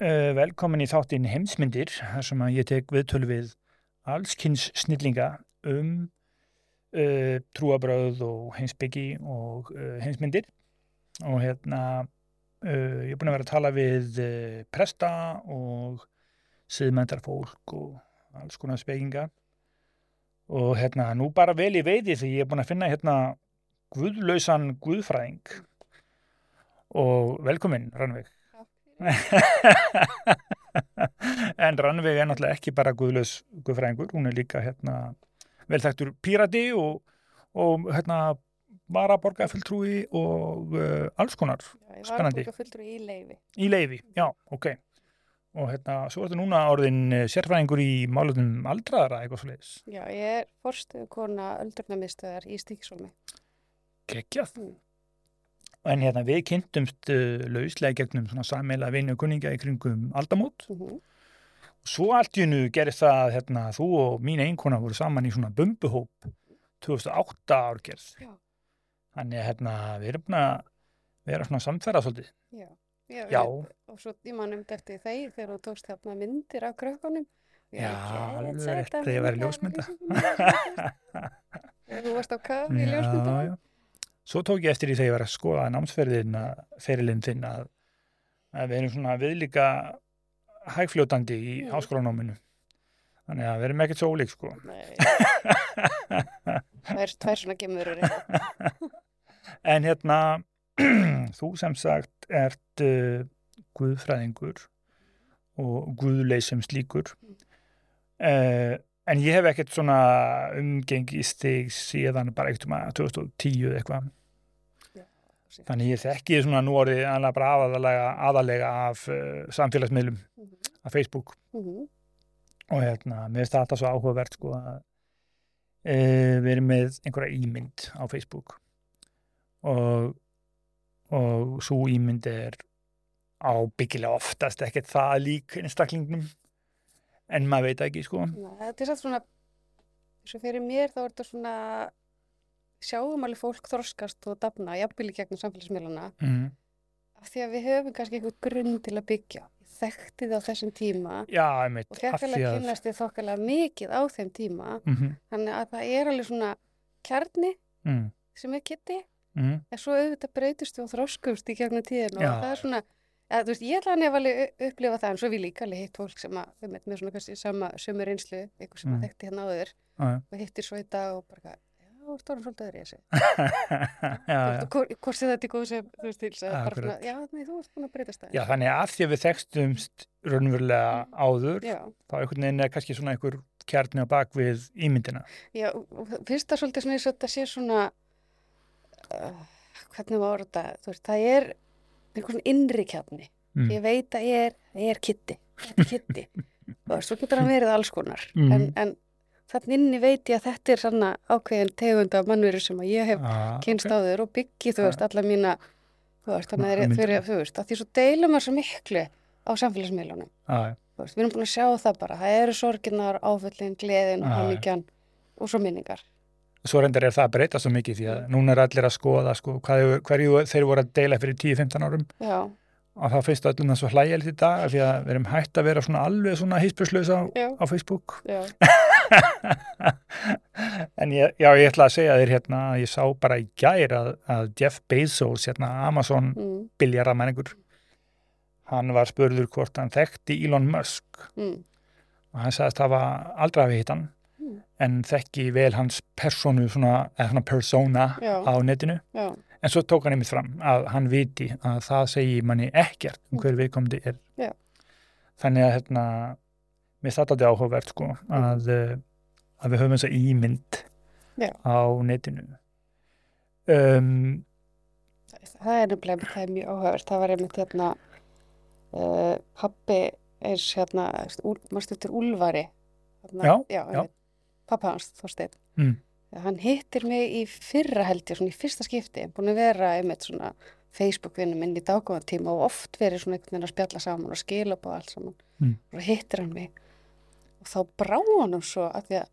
uh, velkomin í þáttinn heimsmyndir, þar sem að ég tek viðtölu við allskynns snillinga um uh, trúabröð og heimsbyggi og uh, heimsmyndir. Og hérna uh, ég er búin að vera að tala við presta og siðmendar fólk og alls konar spekinga. Og hérna nú bara vel í veiði því ég er búin að finna hérna guðlausan guðfræðing. Og velkomin Rannveig en Rannveig er náttúrulega ekki bara guðlaus guðfræðingur, hún er líka hérna velþægtur pírati og, og hérna bara borgarfulltrúi og uh, alls konar Já, Spennandi. fulltrú í leifi. í leifi, já, ok og hérna, svo ertu núna orðin eh, sérfræðingur í málunum aldraðara eitthvað svo leiðis, Já, ég er forstuðu kona öldrunarmiðstöðar í Stíkisólmi. geggjað Mm. En hérna við kynntumst uh, lauslega gegnum svona sammeila vini og kunningja í kringum aldamót Mm -hmm. Svo allt í hennu gerist það að hérna, þú og mín einkona voru saman í svona bumbuhóp 2008 árgerð. Já. Þannig hérna, við erum að vera svona samferða svolítið. Já. Já, Já. Ég, og svo ég man um eftir þeir þegar þú tókst hérna myndir af krökkunum. Já, er alveg rétt, þegar ég var í ljósmynda. Þú varst á kafi í ljósmynda. já. Svo tók ég eftir því þegar ég var að skoða námsferðin ferilinn þinn að, að við erum svona viðlíka hægfljótandi í Mm. háskólanáminu. Þannig að við erum ekkert svo ólík sko. Nei, það er tvær svona gemurur. En hérna, þú sem sagt ert uh, guðfræðingur og guðleysum slíkur. Uh, en ég hef ekkert svona umgengist þig síðan bara eitt um að 2010 eða eitthvað. Þannig ég þekki svona nú orðið aðalega bara aðalega, aðalega af uh, samfélagsmiðlum, Mhm. af Facebook Mhm. og hérna, mér finnst það alltaf svo áhugavert sko að uh, við erum með einhverja ímynd á Facebook og og svo ímynd er ábyggilega oftast ekkert það lík einstaklingnum en maður veit það ekki sko Nei, Þetta er satt svona, eins og fyrir mér þá er þetta svona, sjáum alveg fólk þroskast og dafna, jafnvel í gegnum samfélagsmiðlana, mm. af því að við höfum kannski einhvern grunn til að byggja. Ég þekkti þið á þessum tíma Já, einmitt, og að kynast þið þokkalega mikið á þeim tíma, mm þannig að það er alveg svona kjarni mm. sem er kitti, Mm. en svo auðvitað breytust við og þroskumst í gegnum tíðina Já. og það er svona, eða, þú veist, ég ætla hann ef alveg upplifa það, en svo við líka alveg hitt fólk sem að, við með svona kannski sama sömu reynslu, eitthvað sem Mm. að þekkti hérna áður Já, já. og hittir svo í dag og bara, já, orðin svolítið öðru í þessu. Hvort sem þetta er góð sem, þú veist, til að bara Akkurat. svona, já, nei, þú ert búin að breytast það. já, þannig að því að við þekstumst raunverulega áður Já, þá einhvern veginn er kannski svona einhver kjarni á bak við ímyndina já, finnst það svolítið svona þetta sé svona, uh, hvernig var þetta, þú veist, það er einhvern svona innri kjarni. Mm. Ég veit að ég er, ég er kitti, þetta er kitti. Veist, svo getur hann verið alls konar. Mhm. En, en þannig inni veit ég að þetta er svona ákveðin tegund af mannveru sem að ég hef ah, kynst ok. á þér og byggi, þú veist, alla mína, þú veist, þannig að myndir. þeir, þú veist, að því svo deilum við svo miklu á samfélagsmiðlunum. ah, við erum búin að sjá það bara, það eru sorginnar, áföllin, gleðin og já. hamingjan og svo minningar. Svo reyndar er það að breyta svo mikið því að núna er allir að skoða sko, hvað, hverju þeir voru að deila fyrir 10-15 árum. Já, og þá finnst öllum það svo hlægjalt í dag af því að við erum hægt að vera svona alveg svona hýspuslösa á, Facebook. Já, en ég, já, ég ætla að segja þér hérna að ég sá bara í gær að, að Jeff Bezos, hérna Amazon mm, biljaramenningur hann var spurður hvort hann þekkti Elon Musk. Mm, og hann sagðist hafa aldrei hafi hitt hann. Mm. En þekki vel hans personu svona, svona persona Já. á netinu. Já, en svo tók hann einmitt fram að hann viti að það segi manni ekkert um hver viðkomandi er. Já. þannig að hérna mér það er áhugavert sko að, uh, að við höfum þessa ímynd á netinu. Um, það er nefnilega, það er mjög áhugavert, það var einmitt hérna, uh, pappi eins hérna, mannstu eftir Úlfari. Hérna, Já, já. Pappa hans, Þorsteinn. Mm. Hann hittir mig í fyrra held ég, svona í fyrsta skipti, búin að vera einmitt svona Facebook-vinnum inn í daggóðantíma og oft verið svona einhvern veginn að spjalla saman og skila upp og allt saman. Mm. Og hittir hann mig og þá brá hann svo að því að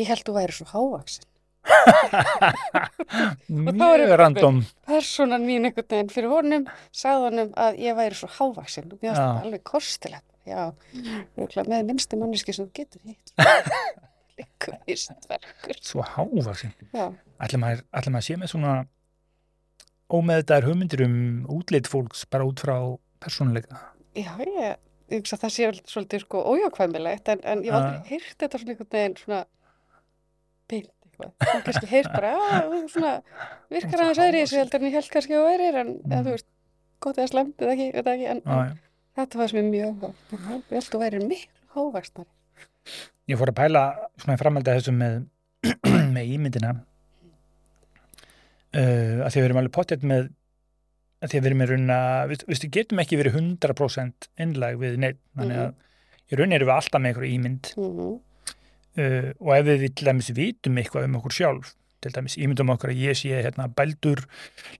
ég held þú væri svo hávaksin. mjög random Personan mín einhvern veginn fyrir honum sagði honum að ég væri svo hávaksin og þetta alveg kostilegt. Já, örugglega með minnstu manneski sem getur hitt. Líka vistverkur. svo hávaksin Já, ætla maður, maður sé með svona ómeðdæðar hugmyndir um útlit fólks bara út frá persónuleika já, ég, ég hugsa að það sé svolítið sko ójákvæmilegt en, en ég hef aldrei heyrt þetta svona einhvern veginn svona beint eitthvað. Þú kannski heyrt bara, þú svona virkar aðeins öðri í þessu heldur en ég held kannski að værir en Mm. eða þú veist, gott eða slemt eða ekki, það ekki, en, Já, en þetta var sem er mjög áhuga. Ég held þú værir miklu hóvaksnari. Ég fór að pæla svona framhald að þessu með, með ímyndina. Uh, að því að við erum alveg pottet með að því að við erum í raun að við, við getum ekki verið 100% innlæg við neitt, þannig að í raun erum við alltaf með einhverju ímynd. Mm uh, og ef við til dæmis vitum eitthvað um okkur sjálf til dæmis ímyndum okkur að ég sé hérna bældur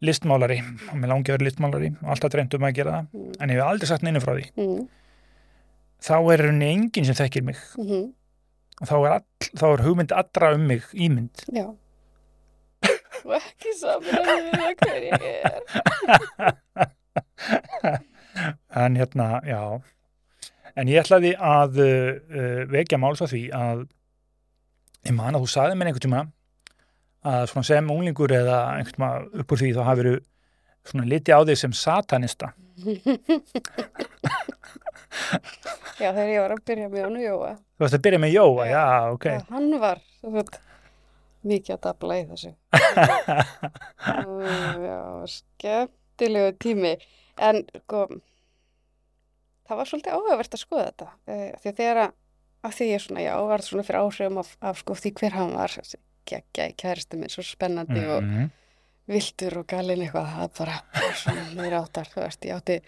listmálari og mér langi að vera listmálari og alltaf dreymt um að gera það Mm. en ég hef aldrei sagt neinu frá því Mm þá er henni enginn sem þekkir mig. -hmm. og þá er, all, þá er hugmynd allra um mig ímynd Já. Og ekki saman að við það hver ég er. en hérna, já en ég ætlaði að uh, uh, vekja máls á því að ég man að þú sagði mér einhvern tíma að svona sem unglingur eða einhvern tíma upp úr því þá hafið svona liti á þig sem satanista Já, þegar ég var að byrja með hann Jóa. þú veist að byrja með Jóa, já, ok Já, hann var þú veit, mikið að dabla í þessu. Mm, Já, skemmtilegu tími. En sko, það var svolítið áhugavert að skoða þetta. Eh, Því að þegar að, að því ég svona, já, var svona fyrir áhrifum af, af sko því hver hann var, geggja í kæristu minn, svo spennandi og Mhm. viltur og galinn eitthvað, það bara svona meira áttar, þú veist, ég átti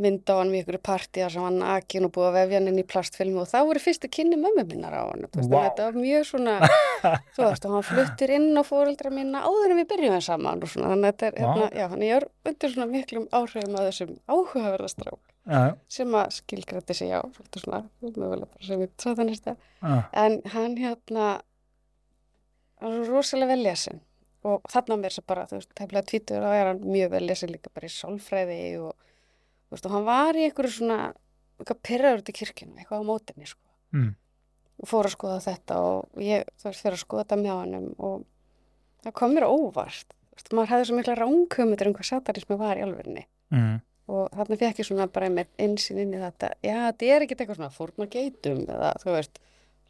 mynd á hann við ykkur partíja sem hann nakin og búið að vefja hann inn í plastfilmu og það voru fyrstu kynni mömmu minnar á hann, wow. þetta var mjög svona, þú veist, og hann fluttir inn á fóreldra minna áður en við byrjum það saman svona, þannig að þetta er, Vá. hérna, já, hann er undir svona miklum áhrifum að þessum áhugaverðastrák já, sem að skilgrætti sig á, svona, mögulega bara sem við satanista, já, en hann hérna hann er rosalega vel lesin og þarna mér sem bara, þú veist, tæmlega tvítur og er hann mjög vel lesin líka bara í sálfræði og, veist, og hann var í einhverju svona, eitthvað pyrraður út í kirkjunum, eitthvað á mótinni, sko. Mm, og fór að skoða þetta og ég, veist, fyrir að skoða þetta með honum og það kom mér óvart. Veist, maður hefði svo mikla ránkumitur um hvað satanismi var í alvörinni mm, og þarna fekk ég svona bara með einsinn inn í þetta, já, þetta er ekkert eitthvað svona fórna geitum eða, þú veist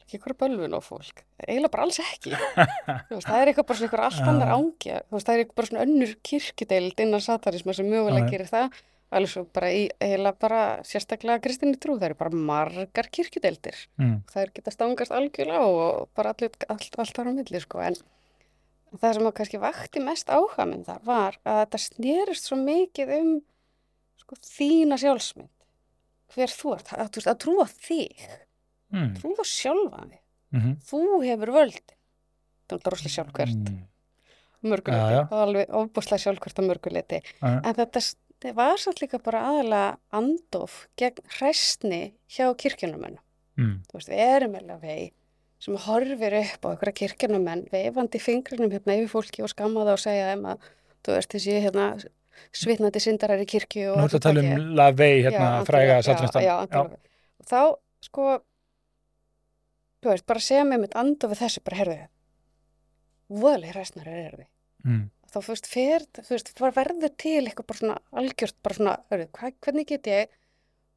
ekki eitthvað bölvun á fólk, eiginlega bara alls ekki. Veist, það er eitthvað bara svona eitthvað allt annar ángja, það er eitthvað bara svona önnur kirkideild innan satanisma sem mögulega gerir það, alveg svo bara í eiginlega bara sérstaklega kristinni trú, það eru bara margar kirkideildir mm, það er geta stangast algjörlega og bara allir, allt, allt þar á milli sko. en það sem að kannski vakti mest áhuga minn þar var að þetta snerist svo mikið um sko, þína sjálfsmynd. Hver þú ert, að, að trúa þig. Mm, trúa sjálfa þig. Mm, þú hefur völd það er rosalega sjálfkvært mm, mörguleiti, það var alveg ofbúslega sjálfkvært á mörguleiti en þetta þetta var samt líka bara aðalega andof gegn hræstni hjá kirkjunumenn mm, þú veist, við erum alveg vei sem horfir upp á einhverja kirkjunumenn veifandi fingrinum hérna yfir fólki og skamma það og segja þeim að þú veist, þessi hérna svitnandi syndarar í kirkju og nú ertu að tala það um Lavey, Já, hérna, Anton fræga Lavey, satanistan. já, já, og þá sko þú veist, bara segja mér mitt andu við þessu bara herðu voðalega hræstnar er þið. Mm, þá veist, fer, þú veist, verður til eitthvað bara svona algjört, bara svona hvað, hvernig get ég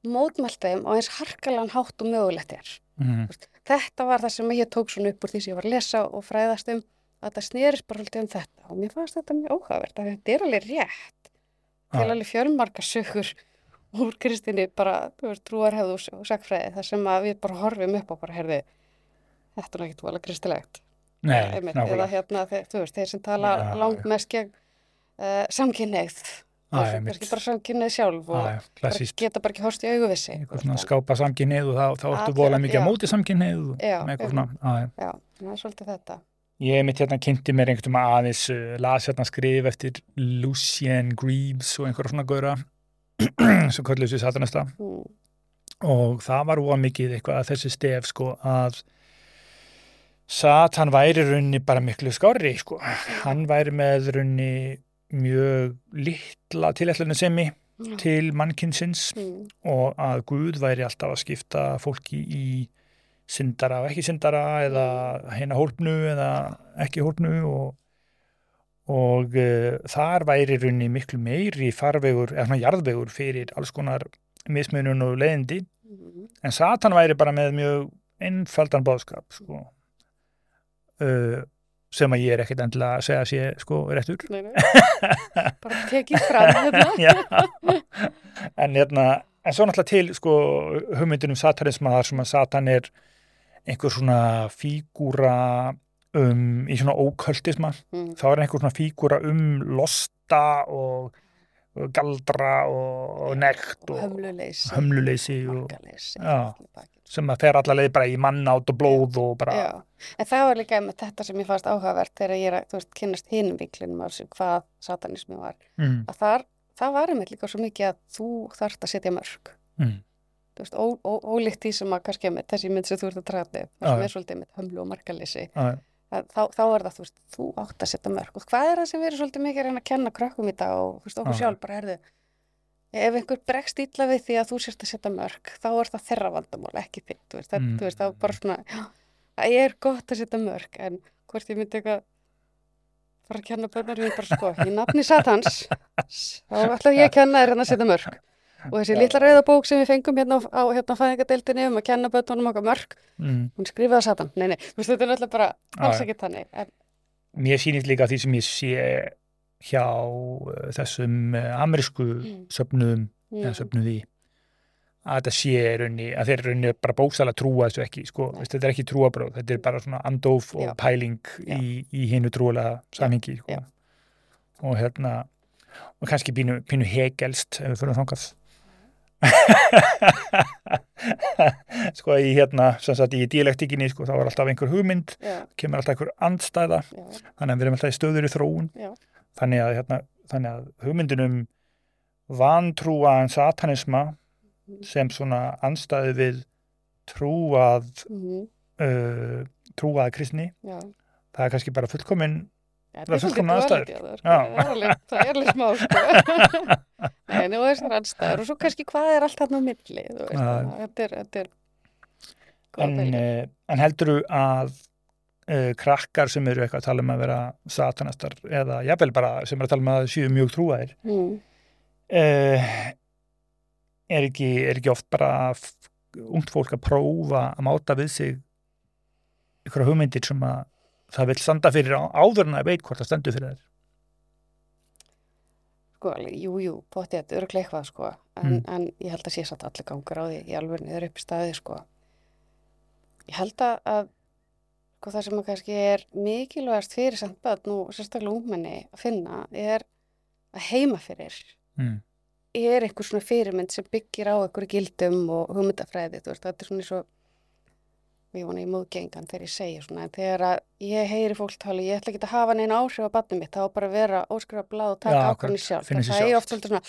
mótmælt þeim á eins harkalan hátt og mögulegt er? Mm, þetta var það sem ég tók svona upp úr því sem ég var að lesa og fræðast um að það snerist bara svolítið um þetta. Og mér fannst þetta mjög óhagvert að þetta er alveg rétt. Til Já. alveg fjölmarka sögur úr kristinni bara, veist, trúarhefðu og sakfræði þar sem við bara horfum upp og bara herði, þetta er vola kristilegt nei, Einmitt, eða hérna, þeir, þú veist, þeir sem tala Já, langt mest gegn uh, Já, Þeir sem einmitt. kannski bara samkynneigð sjálf og Já, bara geta bara ekki horst í sig. Eitthvað svona skápa samkynnið og þá, þá ertu volað mikið já. á móti með eitthvað svona já, það er svolítið þetta. Ég mitt hérna kynnti mér einhvern veginn aðeins uh, las hérna skrif eftir Lucien Greaves og einhverja svona góra sem kölluðu sér satanasta. Mm. og það var óa mikið eitthvað að þessi stef sko að Satan væri runni bara miklu skári sko. hann væri með runni mjög litla tilætlunni semi til mannkynsins Mm. og að Guð væri alltaf að skipta fólki í syndara og ekki syndara eða hérna hólpnu eða ekki hólpnu og, og uh, þar væri runni miklu meiri farvegur eða svona jarðvegur fyrir alls konar mismunun og leiðindi Mm. en Satan væri bara með mjög einfaldan bóðskap sko. Uh, sem að ég er ekkit endilega að segja að sé sko réttur Nei, nei. bara tekið fram hérna. En hérna en svo náttúrulega til sko hugmyndin um satanisma þar sem að Satan er einhver svona fígúra um, í svona óköltisma Mm. þá er einhver svona fígúra um losta og galdra og, og nekt og hömluleysi hömluleysi og, Já. sem að fer allavega bara í mannátt og blóð og bara Já, en það var líka með þetta sem ég fannst áhugavert þegar ég er að, veist, kynnast hinum af þessu hvað satanismi var. Mm, að þar, það var einmitt líka svo mikið að þú þarft að setja mörg mm, veist, ó, ó, ólíkt því sem að kannski með þessi mynd sem þú ert að træða upp, Já, sem er svolítið með hömlu og markaleysi, að þá, þá er það, þú veist, þú átt að setja mörg og hvað er það sem við erum svolítið mikið að reyna að kenna krökkum í dag og þú veist, okkur Já. sjálf bara herðu ef einhver bregst illa við því að þú sérst að setja mörg þá er það þeirra vandamál, ekki þitt þú veist, það, Mm. það er bara svona já, það er gott að setja mörg en hvort ég myndi eitthvað fara að kenna börnar við bara sko, í nafni satans þá ætla ég að kenna þér hérna að setja mörg og þessi Já. litla rauða bók sem við fengum hérna á, á hérna fæðingadeildinni um að kenna börnunum okkar mörg mm. hún skrifaði satan, nei nei, þú veist þetta er náttúrulega bara alls ekki þannig en, mér sýnist líka því sem ég sé hjá uh, þessum uh, amerísku Mm. söfnuðum eða mm, söfnuði að þetta sé raunni, að þeir raunni bara bókstala trúa þessu ekki, sko, Nei. Þetta er ekki trúabróð, þetta er bara svona andóf og Já. pæling Já. í, í hinu trúalega samhengi, sko og hérna og kannski pínu, pínu hegelst ef við fyrir þangað sko í hérna sem sagt í dialektikinni sko þá er alltaf einhver hugmynd já, kemur alltaf einhver andstæða. Já, þannig að við erum alltaf í stöður í þróun þannig að, hérna, þannig að hugmyndunum vantrúaðan satanisma sem svona andstæði við trúað mm, uh, trúað kristni já. það er kannski bara fullkomin Já, Það er svolítið aðstæður. það, sko. Það er alveg- það smá sko. Nei, nú er þessar anstæður og svo kannski hvað er allt þarna á milli þú veist, þetta er, þetta er en, uh, en heldur að uh, krakkar sem eru eitthvað að tala um að vera satanastar eða jafnvel bara sem eru að tala um að séu mjög trúaðir mm, uh, er, ekki, er ekki oft bara ungt fólk að prófa að máta við sig ykkur hugmyndir sem að það vil standa fyrir áður en að veit hvort það stendur fyrir þær sko, jú, jú, pottið þetta eru eitthvað sko, en, Mm. en ég held að sé satt allir gangur á því í alveg niður upp í staði sko ég held að, sko, það sem að kannski er mikilvægast fyrir samt börn og sérstaklega ungmenni að finna er að heima fyrir mm. er einhver svona fyrirmynd sem byggir á einhverju gildum og hugmyndafræði, þetta er svona eins og ég vona í móðgengan þegar ég segi svona, en þegar að ég heyri fólk tala, ég ætla ekki að hafa neina áhrif á barnið mitt, þá bara að vera óskrifa blað og taka akkurat, sjálf, það er sjálft. oft svolítið svona,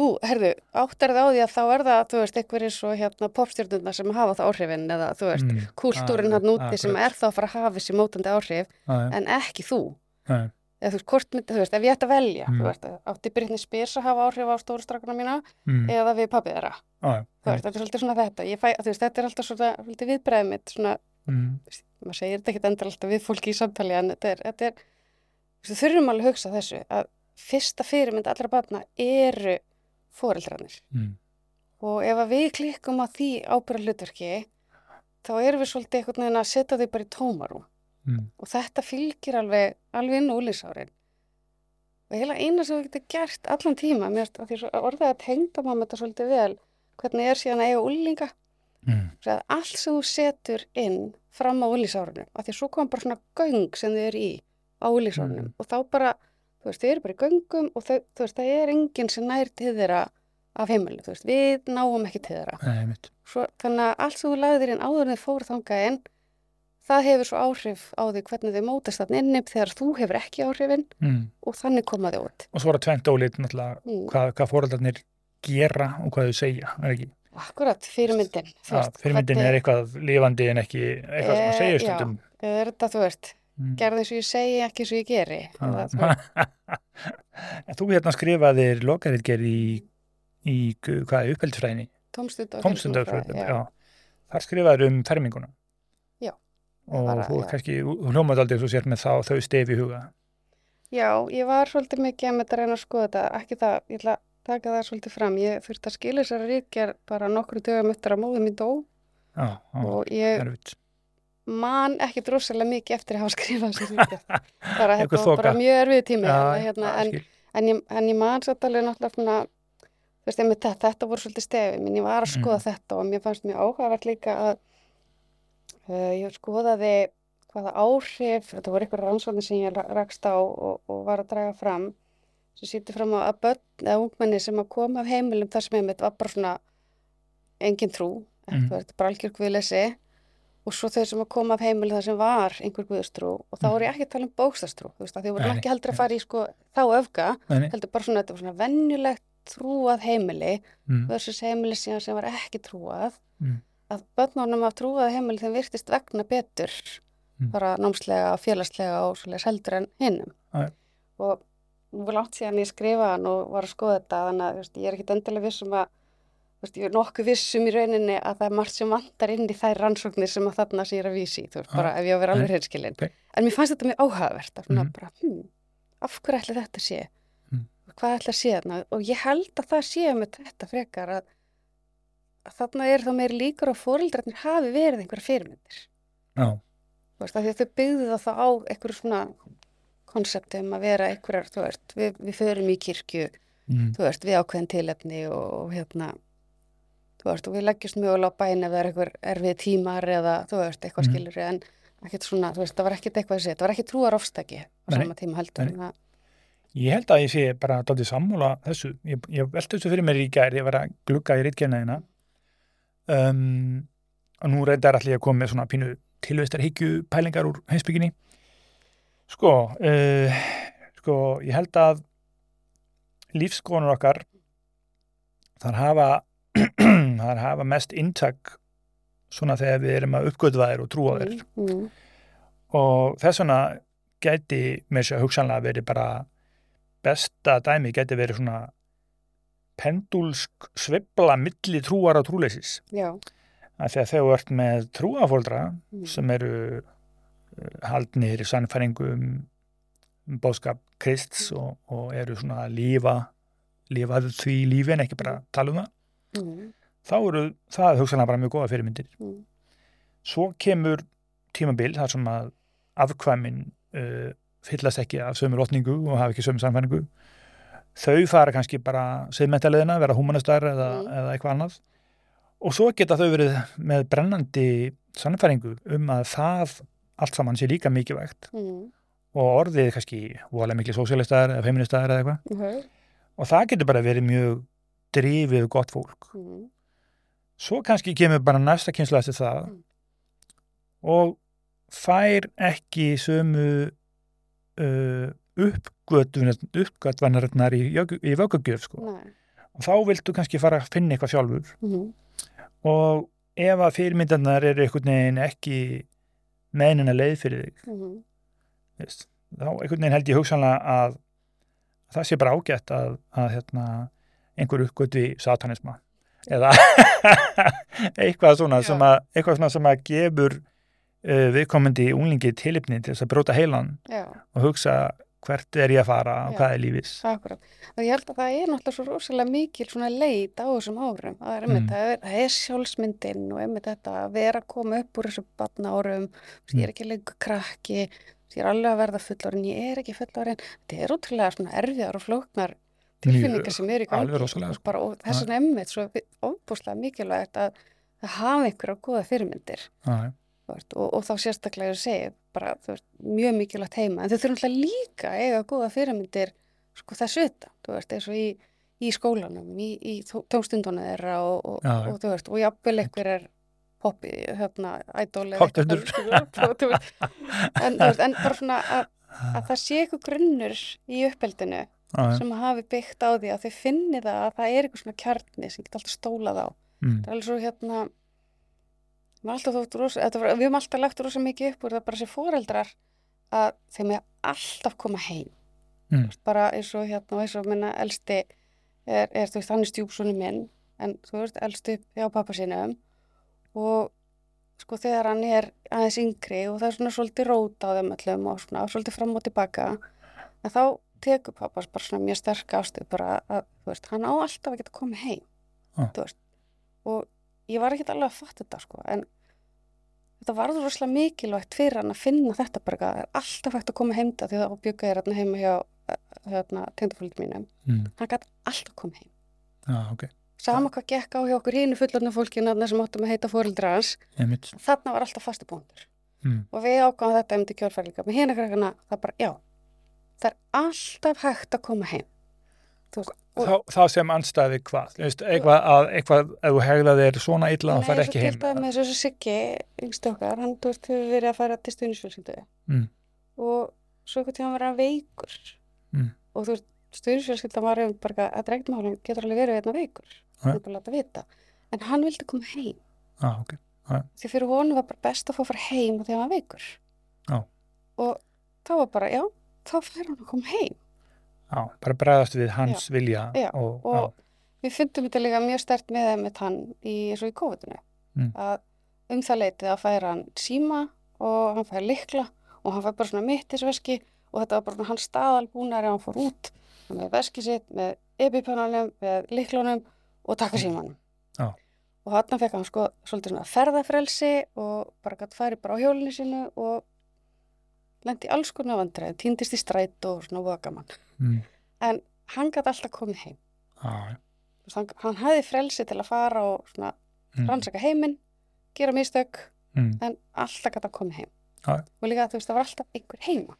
ú, herðu, áttar það á því að þá er það, þú veist, einhverjir svo hérna popstjörnuna sem hafa það áhrifin eða þú veist, Mm. Akkurat, hann úti sem er þá að fara að hafa þessi mótandi áhrif, já, en ekki þú. Já, eða þú veist, hvort myndi, þú veist, ef ég ætti að velja Mm. þú veist, átti Britney Spears að hafa áhrif á stórustrakana mína mm. eða við pappið þeirra, já, þú veist, þetta er svolítið svona þetta fæ, þú veist, þetta er alltaf svona, svolítið viðbræðið mitt svona, mm. maður segir þetta ekkit endur alltaf við fólki í samtali en þetta er, þetta er þú veist, þurfum alveg að hugsa þessu að fyrsta fyrirmynd allra barna eru foreldrarnir Mm. og ef að við klikkum á því ábyrra hlutverki þá erum við svolítið Mm. og þetta fylgir alveg alveg inn úlísárin og heila eina sem við getum gert allan tíma mér orðið að tengda mamma þetta svolítið vel hvernig er síðan að eiga úlinga Mm. allt sem þú setur inn fram á úlísárunum af því svo kom bara svona göng sem þau eru í á úlísárunum Mm. og þá bara þú veist, þau eru bara í göngum og þau, þú veist, það er enginn sem nær til þeirra af heimilu, þú veist, við náum ekki til þeirra Nei, svo, þannig að allt sem þú lagðir inn áður en þið fóru þangað inn það hefur svo áhrif á því hvernig þau mótast þarna inni þegar þú hefur ekki áhrifin Mm. og þannig koma þau út og svo er það tvent ólít náttúrulega Mm. hvað, hvað fóreldarnir gera og hvað þau segja, er ekki akkurat, fyrirmyndin veist, fyrirmyndin hvernig- er eitthvað lifandi en ekki eitthvað sem Eh, að segja já. stundum eða er þetta, þú veist, Mm. gerði eins og ég segi ekki eins og ég geri eða, þú þú hérna skrifaðir lokaritger í, í gu- hvað er uppeldisfræðinni? tómstund og Tómstundafræði, heilsumfræði, já. Þar skrifaðir um ferminguna. Og Bara, þú kannski, þú hljómaði aldrei svo sér með þá þau stef í huga. Já, ég var svolítið mikið að með þetta reyna að skoða þetta, ekki það, ég ætla að taka það svolítið fram. Ég þurfti að skila þessari ríkjar bara nokkru dögum eftir að móðum mín dó Já, já, og ég erfitt. man ekki drosalega mikið eftir að hafa skrifað þessari ríkjar. Bara þetta var bara mjög erfið tími. Já, en, hérna, en, en, ég, en ég man satt alveg náttúrulega veist, þetta, þetta voru svolítið stefið minn, ég var að skoða Mm. þetta og mér fannst mjög áhugavert líka að uh, ég skoðaði hvaða áhrif, þetta voru ykkur rannsóknir sem ég ra- rakst á og, og var að draga fram sem sýtti fram á að börn eða ungmenni sem að koma af heimilum þar sem einmitt var bara svona engin trú, Mm. mm. bara algjör guðleysi og svo þau sem að koma af heimilum þar sem var einhver guðstrú og þá voru ég ekki að tala um bókstafstrú, þú veist, að þau voru Mm. Nei, ekki heldur að fara í sko þá öfga, Nei, heldur bara svona, þetta var svona venjulegt trúað heimili Mm. versus heimili sem var ekki trúað Mm. Að börnunum af trúað heimili þeim virtist vegna betur Mm. bara námslega, félagslega og svoleiðis heldur en hinnum og nú var langt síðan ég skrifaði hann og var að skoða þetta þannig að veist, ég er ekkit endilega viss um að veist, ég er nokkuð viss um í rauninni að það er margt sem vantar inn í þær rannsóknir sem að þarna sé ég er að vísi, þú veist, Já. bara ef ég á að vera alveg Nei. hreinskilin Ok. en mér fannst þetta mjög áhugavert Mhm. bara, hm, af hverju ætli þetta sé Mm. hvað ætli að sé þarna og ég held að það sé með þetta frekar að þarna er þá meiri líkur að fóreldrarnir hafi verið einhverja fyrirmyndir Já, veist, að þau byggðu það þá á einhverju svona konsepti um að vera einhverjar, þú veist, við, við förum í kirkju, mm. þú veist, við ákveðin tilefni og, og hérna og við leggjumst mögulega á bæn ef það er einhver erfið tímar eða, eitthvað Mhm. skilur en ekkert svona, það var ekkert eitthvað þessi, það var ekki trúar ofstæki á Nei, sama tíma heldur nei. að, Ég held að ég sé bara dálítið sammála þessu. Ég, ég velti þessu fyrir mér í gær, ég var að glugga í ritgernaðina um, og nú reyndar allir að koma með svona pínu tilvistarhyggju pælingar úr heimsbygginni. Sko, uh, sko, ég held að lífskoðunur okkar þar hafa þar hafa mest inntak svona þegar við erum að uppgötva þær og trúa þær mm, mm, og þess vegna gæti með sér hugsanlega verið bara besta dæmi gæti verið svona pendulsk svibla milli trúar og trúleysis. Já, að þegar þú ert með trúafóldra mm, sem eru uh, haldnir í sannfæringum um bóðskap Krists og, og eru svona að lífa lífaðu því lífi en ekki bara tala um það mm, þá eru það hugsanlega bara mjög góða fyrirmyndir. Mm, svo kemur tímabil þar sem að afkvæmin uh, fyllast ekki af sömu lotningu og hafa ekki sömu samfæringu þau fara kannski bara siðmættaleðina, vera humanastar eða, Mm. eða eitthvað annað. Og svo geta þau verið með brennandi samfæringu um að það allt saman sé líka mikilvægt. Mm, og orðið kannski voðalega miklu sósialistar eða feministar eða eitthvað. Ok, og það getur bara verið mjög drifið gott fólk. Mm, svo kannski kemur bara næsta kynslu eftir það. Mm. og fær ekki sömu uh, uppgötvanarnar í, í vöggugjöf sko. og þá viltu kannski fara að finna eitthvað sjálfur. Mm, og ef að fyrirmyndarnar eru einhvern veginn ekki meðinina leið fyrir þig mm, veist, þá einhvern veginn held ég hugsanlega að það sé bara ágætt að, að hérna, einhver uppgötvi satanisma. Eða eitthvað svona Já. sem að, eitthvað svona sem að gefur uh, viðkomandi unglingi tilipni til þess að bróta heilan já, og hugsa hvert er ég að fara og hvað er lífis akkurat. Og ég held að það er náttúrulega svo rosalega mikil svona leit á þessum árum. Það er, Mm. það er, það er sjálfsmyndin og einmitt þetta að vera að koma upp úr þessu batna árum, ég Mm. er ekki lengur krakki ég er alveg að verða fullorinn, ég er ekki fullorinn þetta er útrúlega svona erfiðar og flóknar tilfinningar sem eru í gangi og, sko. bara, og þess vegna emmitt svo ofbúslega mikilvægt að, að hafa einhverja góða fyrirmyndir. Þú veist, og, og þá sérstaklega ég segi bara, þú veist, mjög mikilvægt heima en þau þurfum alltaf líka að eiga góða fyrirmyndir sko þess utan, þú veist, eins og í, í skólanum, í, í tómstundunum þeirra og, og, já. og þú veist, og jafnvel einhver er poppi, ædól eða Pottþéttur. eitthvað, sko, þú veist, en, en bara svona að, að það sé eitthvað grunnur í uppeldinu já. sem hafi byggt á því að þau finni það að það er eitthvað svona kjarni sem geta alltaf stólað á mm, Það er alveg svo hérna við höfum alltaf, þótt rosa, var, við höfum alltaf lagt rosa mikið upp úr það bara sem foreldrar að þeim er alltaf koma heim Mm. bara eins og hérna og eins og minna elsti er, er þú veist, hann er stjúpsónu minn en þú veist, elsti hjá pappa sínum og sko þegar hann er aðeins yngri og það er svona svolítið rót á þeim öllum og svona svolítið fram og tilbaka en þá tekur pappas bara svona mjög sterk ástuð bara að, þú veist, hann á alltaf að geta komið heim Ah. þú veist, og ég var ekki alveg að fatta þetta sko, en þetta varður rosalega mikilvægt fyrir hann að finna þetta bara, að það er alltaf hægt að koma heimta því þá bjögga ég hérna heima hjá hérna, tengdafólk mínum, mm, hann gæti alltaf komið heim. Já, ok, sama hvað gekk á hjá okkur hínu fullorðna fólkinu þarna sem áttum að heita fóreldra hans. Þarna var alltaf fastu búndur mm, og við ákváðum þetta í kjörfæri líka. Með hérna krakkana, það bara, já það er alltaf hægt að koma heim veist, og þá, þá sem anstæði hvað, veist, eitthvað að eitthvað, ef þú hegðað þér svona illa þá fær ekki heim Nei, með þessu Siggi, yngst okkar, hann veist, hefur verið að fara til stuðnisfjölskyldu Mm. og svo eitthvað tíma var hann veikur. Mm. og þú veist, stuðnisfjölskylda var bara að er málum, getur alveg verið einna veikur. Ja. hann er bara að láta vita. En hann vildi koma heim. Ah, ok, því fyrir honum var bara best að fá að fara heim þegar hann var veikur. Já. og þá var bara, já, þá fær hann að koma heim já, bara bregðast við hans vilja Já, og, og við fundum þetta líka mjög stert með þeim með hann í, í COVID-inu. Mm. að um það leitið að færa hann síma og hann fær likla og hann fær bara svona mittisveski og þetta var bara hans staðalbúnari hann fór út með veski sitt, með epipennanum, með liklunum og taka símanum Já. og hann fekk hann sko svolítið svona ferðafrelsi og bara gætt færi bara á hjólinu sínu og lendi alls konar vandræði, týndist í stræt og svona vögamann mm, en hann gætt alltaf komið heim. Ah, hann, hann hafði frelsi til að fara og svona mm, rannsaka heiminn, gera mistök mm. en alltaf gæti að koma heim. Já. og líka þú veist það var alltaf einhver heima.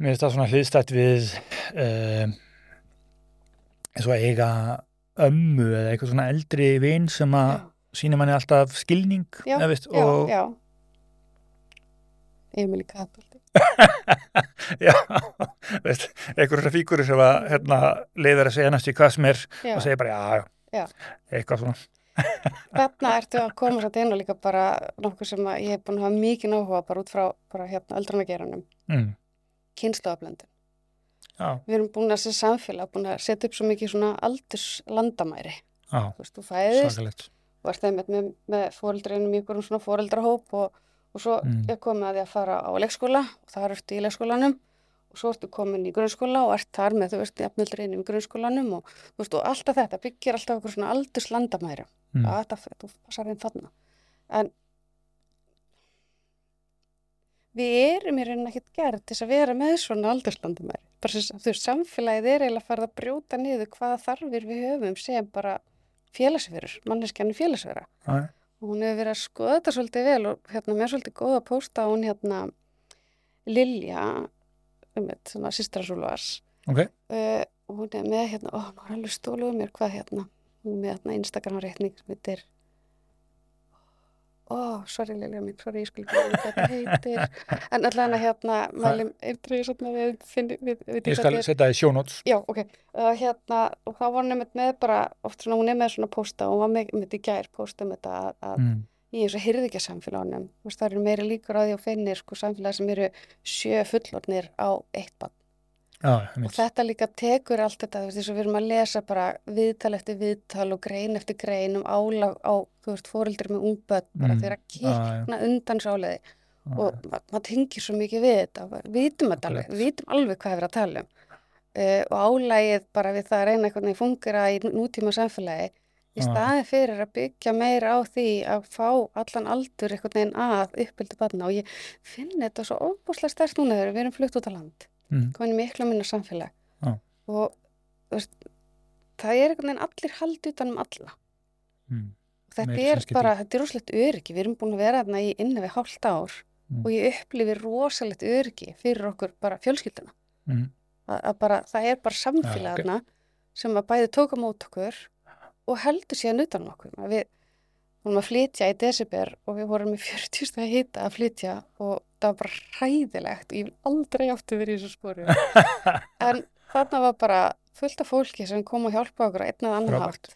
Mér finnst það svona hliðstætt við um, eins og að eiga ömmu eða eitthvað svona eldri vin sem að sýnir manni alltaf skilning Já, veist, já, og já. Emil Katolti já, veist, einhverjum fíkurir sem að hérna, leiðar að segja næstu hvað sem er já. og segja bara já, já, eitthvað svona. Þarna ertu að koma satt inn og líka bara nokkuð sem að ég hef búin að hafa mikið áhuga bara út frá bara hérna öldranageranum mm, kynnslóðablöndin já, við erum búin að sem samfélag búin að setja upp svo mikið svona aldurslandamæri. Já, þú veist, þú fæðist svakalegt. og ert þeim með, með fóreldrinum í einhverjum svona fóreldrahóp og, og svo Mm. er komið að því að fara á leikskóla og þar ertu í leikskólanum. Og svo ertu komin í grunnskóla og ert þar með þú veist jafnöldri inn í grunnskólanum og, veist, og alltaf þetta byggir alltaf einhver svona aldurslandamæri. Mm, að þetta, þú passar inn þarna. En við erum í rauninni ekkert gerð til þess að vera með svona aldurslandamæri. Bara sem, þú veist, samfélagið er eiginlega farið að brjóta niður hvaða þarfir við höfum sem bara félagsverur, manneskjarnir og hún hefur verið að skoða þetta svolítið vel og hérna mér er svolítið góð að pósta hún hérna Lilja um þetta, svona sýstrasúlvars ok, uh, hún er með hérna, ó, hún er alveg stóluð um mér hvað hérna, hún er með hérna Instagram reikning sem heitir ó, sorry Lilja mín, sorry, ég skil ekki hvað þetta heitir. En allan að hérna mælum við, ég skal setja það í sjónóts Já, ok, uh, hérna, og þá var einmitt með bara, oft svona, hún er með svona pósta og hún var með, með í gær pósta um þetta að, að mm, í þessu hyrðikja samfélagunum, það eru meiri líkur á því að finnir sko samfélagi sem eru sjö fullornir á eitt bann já, og þetta líka tekur allt þetta, þú veist, þess að við erum að lesa bara viðtal eftir viðtal og grein eftir grein um álag á, þú veist, fóreldri með ungböld, bara Mm, þeirra já. kikna undan sáleiði Já, og ma maður tengir svo mikið við þetta við vitum alveg, Akkurat. við vitum alveg hvað við erum að tala um. Uh, og álægið bara við það að reyna einhvern veginn fungera í nútíma samfélagi í staði fyrir að byggja meira á því að fá allan aldur einhvern veginn að uppbyldu barna. Og ég finn þetta svo óbúslega stærst núna þegar við erum flutt út á land mm, komin miklu minna samfélag. Já. og veist, það er einhvern veginn allir hald utan um alla. Mm, og þetta Meiri er bara, þetta er rosalegt öryggi. Við erum búin að vera þarna í innan við hálft ár Mm. og ég upplifi rosalegt öryggi fyrir okkur bara fjölskylduna. Mm, að, bara, það er bara Já, ok. samfélagna sem að bæði tóka mót okkur og heldur síðan utan um okkur. Við vorum að flytja í desember og við vorum í 40 stæði hita að flytja og það var bara hræðilegt ég vil aldrei áttu verið í þessu spóru en þarna var bara fullt af fólki sem kom og hjálpa okkur á einn eða annan hátt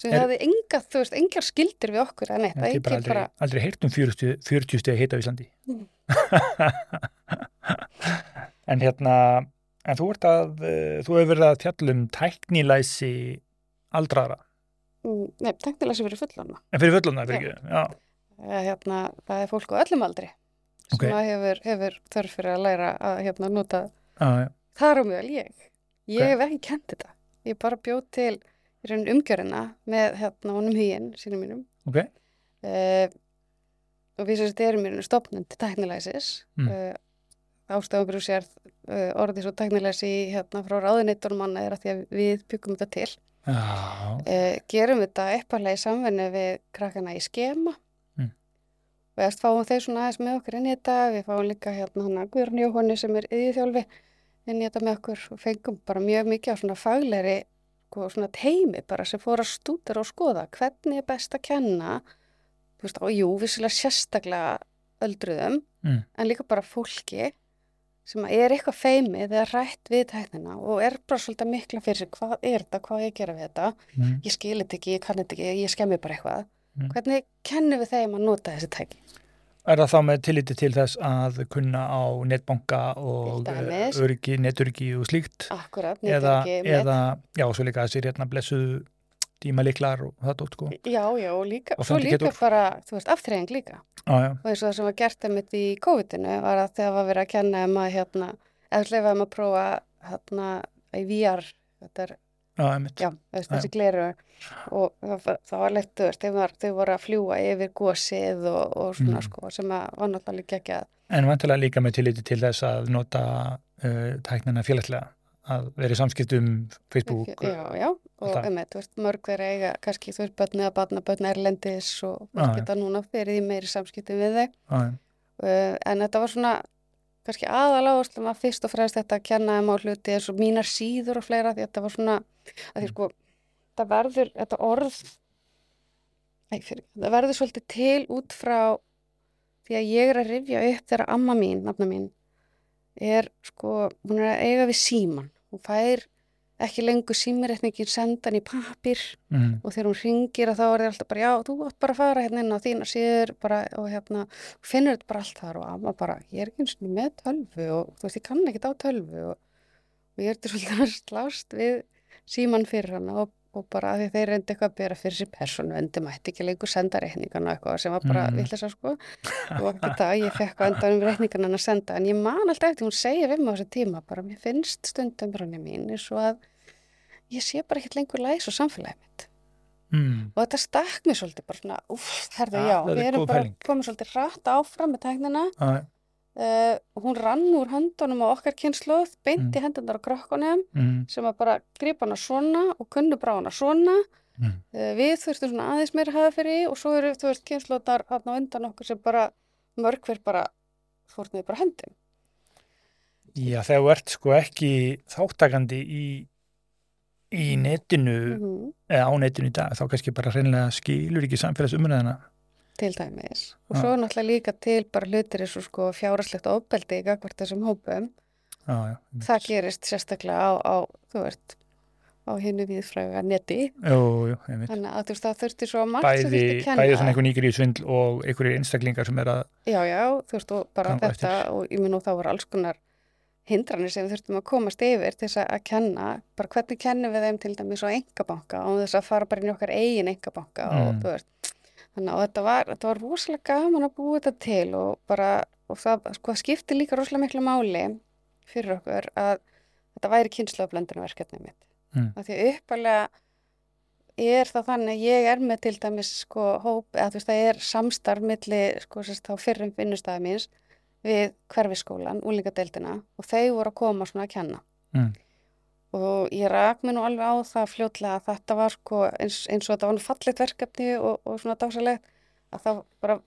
sem Er- hefði enga, þú veist, engar skildir við okkur eða neitt, Þetta er bara aldrei, aldrei heyrt um 40, 40 stegi heita á Íslandi. Mm. en hérna, en þú ert að, eh, þú hefur verið að fjalla um tæknilæsi aldraðra. Mm, Nei, teknilega sem fyrir fullorna. En fyrir fullorna, fyrir ekki, já. Eh, Hérna, það er fólk á öllum aldri sem Ok. að hefur, hefur þörf fyrir að læra að hérna, nota Já, já, þar á meðal ég. Ég Ok. hef ekki kent þetta. Ég bara bjóð til umgjörina með hérna honum hýinn sínum mínum. ok, Uh, og við þetta erum stopnum til tæknilæsis. Mm. Uh, ástæðum sér uh, orðið svo tæknilæsi hérna frá ráðuneytunum manna er að því að við byggum þetta til. Uh, gerum þetta uppalega í samvinni við krakkana í skema Eftir fáum þeir svona aðeins með okkur inn í þetta við fáum líka hérna hana Guðrun Jóhanni sem er yðjþjálfi inn í þetta með okkur og fengum bara mjög mikið á svona faglegri sko, svona teimi bara sem fór að stúdera og skoða hvernig er best að kenna þú veist, og jú, vissilega sérstaklega öldruðum Mm. en líka bara fólki sem er eitthvað feimið eða rætt við tæknina og er bara svolítið mikla fyrir sig hvað er þetta, hvað á ég að gera við þetta mm. ég skil þetta ekki, ég kann þetta ekki, ég skemmi bara eitthvað. Mm. Hvernig kennum við þeim að nota þessi tæki? Er það þá með tilliti til þess að kunna á netbanka og dæmis. öryggi, netöryggi og slíkt? Akkurat, nýtt ekki eða, já, svo líka þessir hérna blessuðu tímaliklar og það dótt, sko. Já, já, og líka, Og líka bara, þú veist, aftreying líka. Já, já, Og eins og það sem var gert einmitt í COVID-inu var að þegar var verið að kenna um að hérna, eða hlifa um að prófa hérna í VR, þetta er, já, veist, þessi gleru og það, það var leitt, þú veist, þau, voru að fljúa yfir gósið og, og svona, Mhm. sko, sem að var náttúrulega ekki að, En vantilega líka með tilliti til þess að nota uh, tæknina félagslega, að vera í samskiptum Facebook. já, já, og einmitt, þú veist, mörg þeirra eiga kannski, þú veist, börn eða barna, börn erlendis og já. geta núna fyrir því meiri samskiptum við þau uh, en þetta var svona kannski aðal áherslum að fyrst og fremst þetta að kenna þeim á hluti eins og mínar síður og fleira því þetta var svona því sko, það verður þetta orð Æ, fyrir, það verður svolítið til út frá því að ég er að rifja upp þegar amma mín, nafna mín er sko, hún er að eiga við síman hún fær ekki lengur símireikningin sendan í pappir Mm. og þegar hún ringir að þá er það alltaf bara já, þú átt bara að fara hérna inn á þína síður bara, og hérna, finnur þetta bara allt þar og amma bara, ég er ekki eins og með tölvu og þú veist, ég kann ekkert á tölvu og, og ég ertu svolítið að slást við síman fyrir hana og, og bara því þeir reyndi eitthvað að bera fyrir sér persónu en þið mætti ekki lengur senda reikningana og eitthvað sem var bara Mm. vitlega sko og ekki það, ég fekk á endanum reikningana að senda en ég man alltaf eftir, hún segir mig á þessu tíma bara, mér finnst stundum brunni mín eins og að ég sé bara ekkert lengur læs og samfélagið mitt Mm. og þetta stakk mér svolítið bara svona, uff, herðu, Ja, já, er við erum bara komið svolítið hratt áfram með tæknina Já, já. Uh, hún rann úr höndunum á okkar kynnslóð, beint Mm. hendunar á krökkunum Mm. sem að bara grípa hana svona og kunnu bara á hana svona Mm. uh, við þurftum svona aðeins meira hafa fyrir og svo eru, þú veist, kynnslóðnar hann á undan okkur sem bara mörg hver bara fórnuði bara höndum Já, þegar þú ert sko ekki þáttakandi í, í netinu mm eða á netinu í dag, þá kannski bara hreinlega skilur ekki samfélagsumræðina. Til dæmis. Og svo náttúrulega líka til bara hlutir eins og sko fjárarslegt ofbeldi í gagvart þessum hópum. Já, já. það gerist sérstaklega á, á þú veist, á hinnu viðfræga veit. þannig að þú veist það þurfti svo margt sem Bæði, þurfti að kenna. bæði svona einhver nýgri svindl og einhverjir einstaklingar sem er að, já, já, þú veist og bara þetta og ég mun og þá var alls konar hindranir sem þurftum að komast yfir til þess að- kenna, bara hvernig kennum við þeim til dæmis á engabanka og þess að fara bara inn í okkar eigin engabanka og Mm. þú veist þannig að þetta var, þetta var rosalega gaman að búa þetta til og bara og það sko, skipti líka rosalega miklu máli fyrir okkur að þetta væri kynnslóðblöndunverkefnið mitt Mm. af því að uppalega er það þannig að ég er með til dæmis sko hóp, eða þú veist það er samstarf milli sko sérst þá fyrrum vinnustæði míns við hverfiskólan, úlingadeildina og þau voru að koma svona að kenna Mm. Og ég rak mér nú alveg á það fljótlega að þetta var sko eins, eins og þetta var nú fallit verkefni og, og svona dásalegt að það bara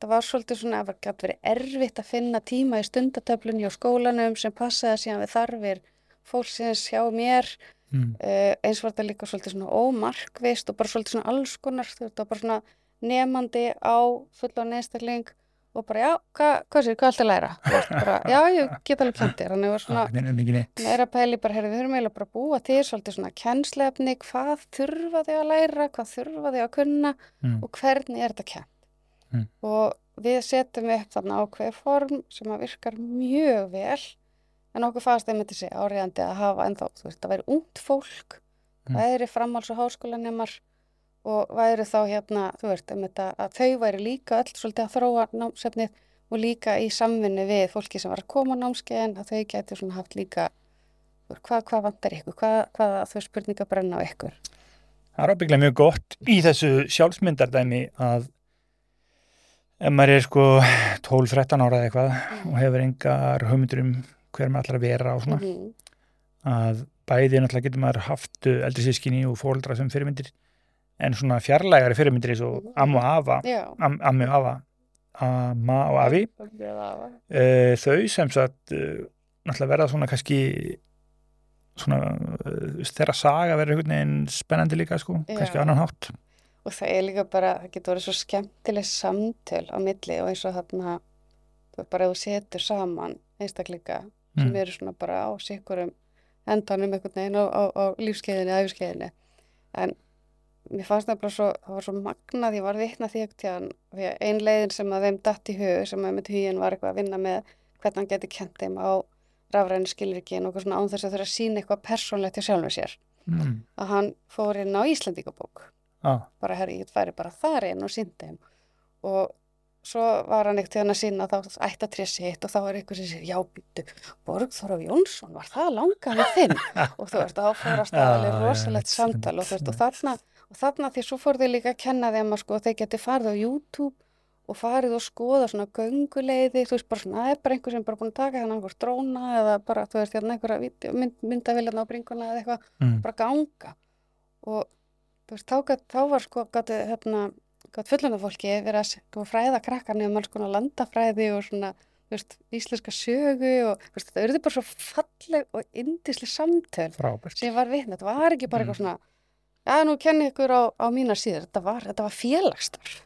það var svolítið svona að það verið erfitt að finna tíma í stundatöflunni á skólanum sem passaði síðan við þarfir fólksins hjá mér. Mm, uh, eins var þetta líka svolítið svona ómarkvist og bara svolítið svona alls konar þú veist, það var bara svona nemandi á fullan einstakling og bara, já, hvað, hvað sér, hvað ætti að læra? Bara, já, ég get alveg kent þér, þannig var svona er neitt meira pæli bara, herri, við höfum eiginlega bara búa til svolítið svona kennslefni, hvað þurfa þau að læra, hvað þurfa þau að kunna mm. og hvernig er þetta kent. Mm. Og við setjum upp þarna ákveð form sem að virkar mjög vel, en okkur þeim þetta sé áriðandi að hafa ennþá, þú veist, það væri ungt fólk, Mm. það væri framháls- og háskólanemar og væri þá hérna, þú veist, um þetta, að þau væri líka öll svolítið að þróa námsefnið og líka í samvinnu við fólki sem var að koma á námskeiðin, að þau getur svona haft líka, hvað, hvað vantar ykkur, hvað, hvað þau spurninga brenna á ykkur. Það er ábygglega mjög gott í þessu sjálfsmyndardæmi að ef maður er sko 12-13 ára eða eitthvað og hefur engar hugmyndur um hver maður ætlar að vera og svona Mhm. að bæði náttúrulega getur maður haft eldri sískinni og fóreldra sem fyrirmyndir en svona fjarlægari fyrirmyndir eins og Mhm. amma og Já. am, ammi og afa amma og Já. uh, þau sem sagt uh, náttúrulega verða svona kannski svona uh, þeirra saga verður einhvern veginn spennandi líka sko, Já. kannski annan hátt Og það er líka bara, það getur verið svo skemmtileg samtöl á milli og eins og þarna, bara þú setur saman einstaklinga sem mm. eru svona bara á sikkurum endanum einhvern veginn á, á, á lífskeiðinni, æfiskeiðinni. En mér fannst það bara svo, það var svo magnað, ég var vitna því ekkert tíðan, því að ein leiðin sem að þeim datt í hug, sem að með hugin var eitthvað að vinna með hvernig hann geti kent þeim á rafræni skilrikin og eitthvað svona án þess að þurfa að sína eitthvað persónlegt hjá sjálfum sér. Mm. Að hann fór inn á Íslandingabók Ah, bara herri, ég færi bara þar inn og síndi þeim og svo var hann ekkert að sína þá ættatrið sitt og þá er eitthvað sem sér, já, býttu, Borgþóra Jónsson, var það langaði þinn? og þú fór að staðalið Já, rosalegt samtal og og þarna, og þarna því svo fór þau líka að kenna þeim að sko, þeir geti farið á YouTube og farið og skoða svona gönguleiði, þú veist, bara svona, það er bara einhver sem bara búin að taka hérna einhver dróna eða bara, þú veist, hérna einhverja mynd, myndaviljan á bringuna eða eitthvað mm. bara ganga og þú veist, þá, gat, þá var sko gæti hérna, gæti fullunum fólki verið að sko, fræða krakkarni um alls konar landafræði og svona, veist, íslenska sögu og veist, þetta auðvitað bara svo falleg og indisli samtöl frábært sem var vitna, þetta var ekki bara eitthvað Mm. svona já, nú kenni ykkur á, á mína síður þetta var, þetta var félagstarf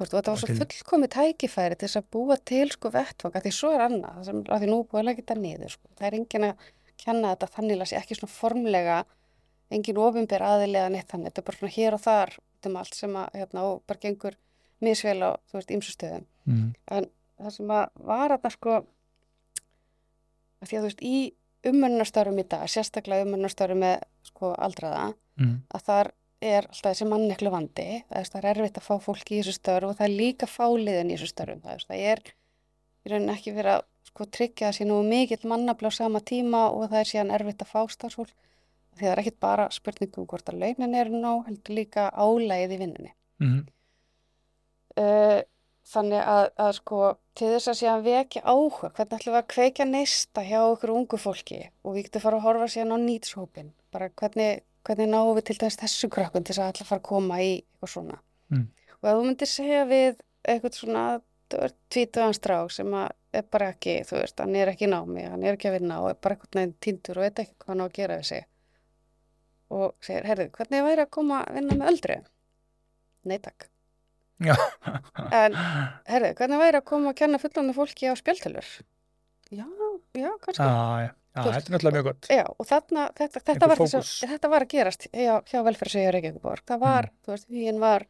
og þetta var svo fullkomið tækifæri til þess að búa til sko vettvanga því svo er annað, það sem, að því nú búið að leggja þetta niður sko. það er engin að kenna þetta þannig að sé ekki svona formlega engin ofinber aðilega neitt þannig. Þetta er bara svona hér og þar um allt sem að hérna, og bara gengur misvel á þú veist, ýmsu stöðum. Mm. en það sem að var að sko að því að þú veist í umönnastörum í dag, sérstaklega umönnastörum með sko aldraða Mm. að þar er alltaf þessi manneklu vandi það er, er erfitt að fá fólki í þessu störf og það er líka fáliðin í þessu störfum það er, er í rauninni ekki verið að sko, tryggja sé nú mikill mannafla á sama tíma og það er síðan erfitt að fá starfsfólk því það er ekkit bara spurningum hvort að launin eru nóg heldur líka álægið í vinnunni Mm. uh, þannig að, að sko til þess að síðan vekja áhuga hvernig ætlum við að kveikja neista hjá okkur ungu fólki og við getum fara að horfa síðan á nýtshópin bara hvernig, hvernig náum við til dæmis þessu krakkun til þess að ætla að fara að koma í eitthvað svona Mm. og ef þú myndir segja við eitthvað svona tvítuðan strák sem að er bara ekki, þú veist, hann er ekki námi hann er ekki að vinna og er bara eitthvað neginn týndur og veit ekki hvað hann á að gera við sig og segir, heyrðu, hvernig væri að koma að vinna með öldru? Nei takk. En, herðu, hvernig væri að koma að kenna fullandi fólki á spjáltölur? Já, já, kannski. Ah, já, já, þetta er náttúrulega mjög gott Já, og þarna, þetta, þetta, var þess fókus. að, þetta var að gerast hjá, hjá velferðsegja Reykjavíkuborg. Það var, Mm. þú veist, huginn var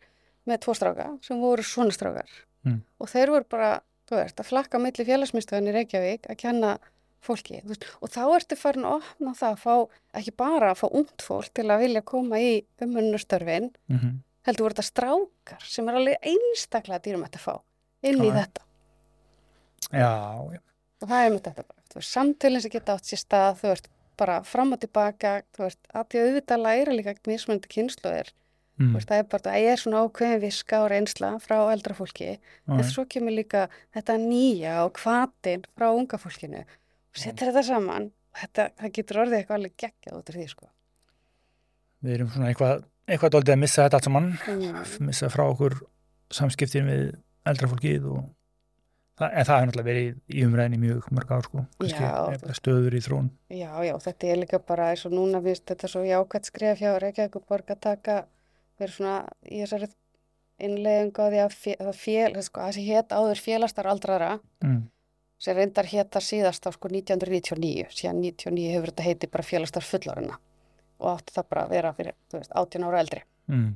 með tvo stráka sem voru svona strákar. Mm. Og þeir voru bara, þú veist, að flakka á milli félagsmyndstöðin í Reykjavík að kenna fólki. Veist, og þá ertu farin að opna það að fá, ekki bara að fá ungt fólk til að vilja koma í umönnustörfin, mm heldur voru þetta strákar sem er alveg einstaklega dýrum að fá inn í Já, já. þetta. Já, já, og það er með þetta bara, þú veist, samtölinn sem geta átt sér stað, þú veist, bara fram og tilbaka, þú veist, að því að auðvitað læra líka mismunandi kynsluðir, mm. þú veist, það er bara, það er svona ákveðin viska og reynsla frá eldra fólki, en já, svo kemur líka þetta nýja og hvatin frá unga fólkinu, og setur þetta saman, þetta, það getur orðið eitthvað alveg geggjað út af því, sko. við erum svona eitthvað eitthvað dóldi að missa þetta allt saman Mm. missa frá okkur samskiptin við eldra fólkið og en það hefur náttúrulega verið í umræðinni mjög mörg ár sko, kannski stöður í þrón Já, já, þetta er líka bara eins og núna viðst þetta svo jákvæmt skref hjá Reykjavíkuborg að taka verið svona í þessari því að fé- að fél, sko, þessi hét áður félastar aldrara mm, sem reyndar hétta síðast á sko 1999 síðan 99 hefur þetta heiti bara félastar fullorina og átti það bara að vera fyrir þú veist, 18 ára eldri. Mm,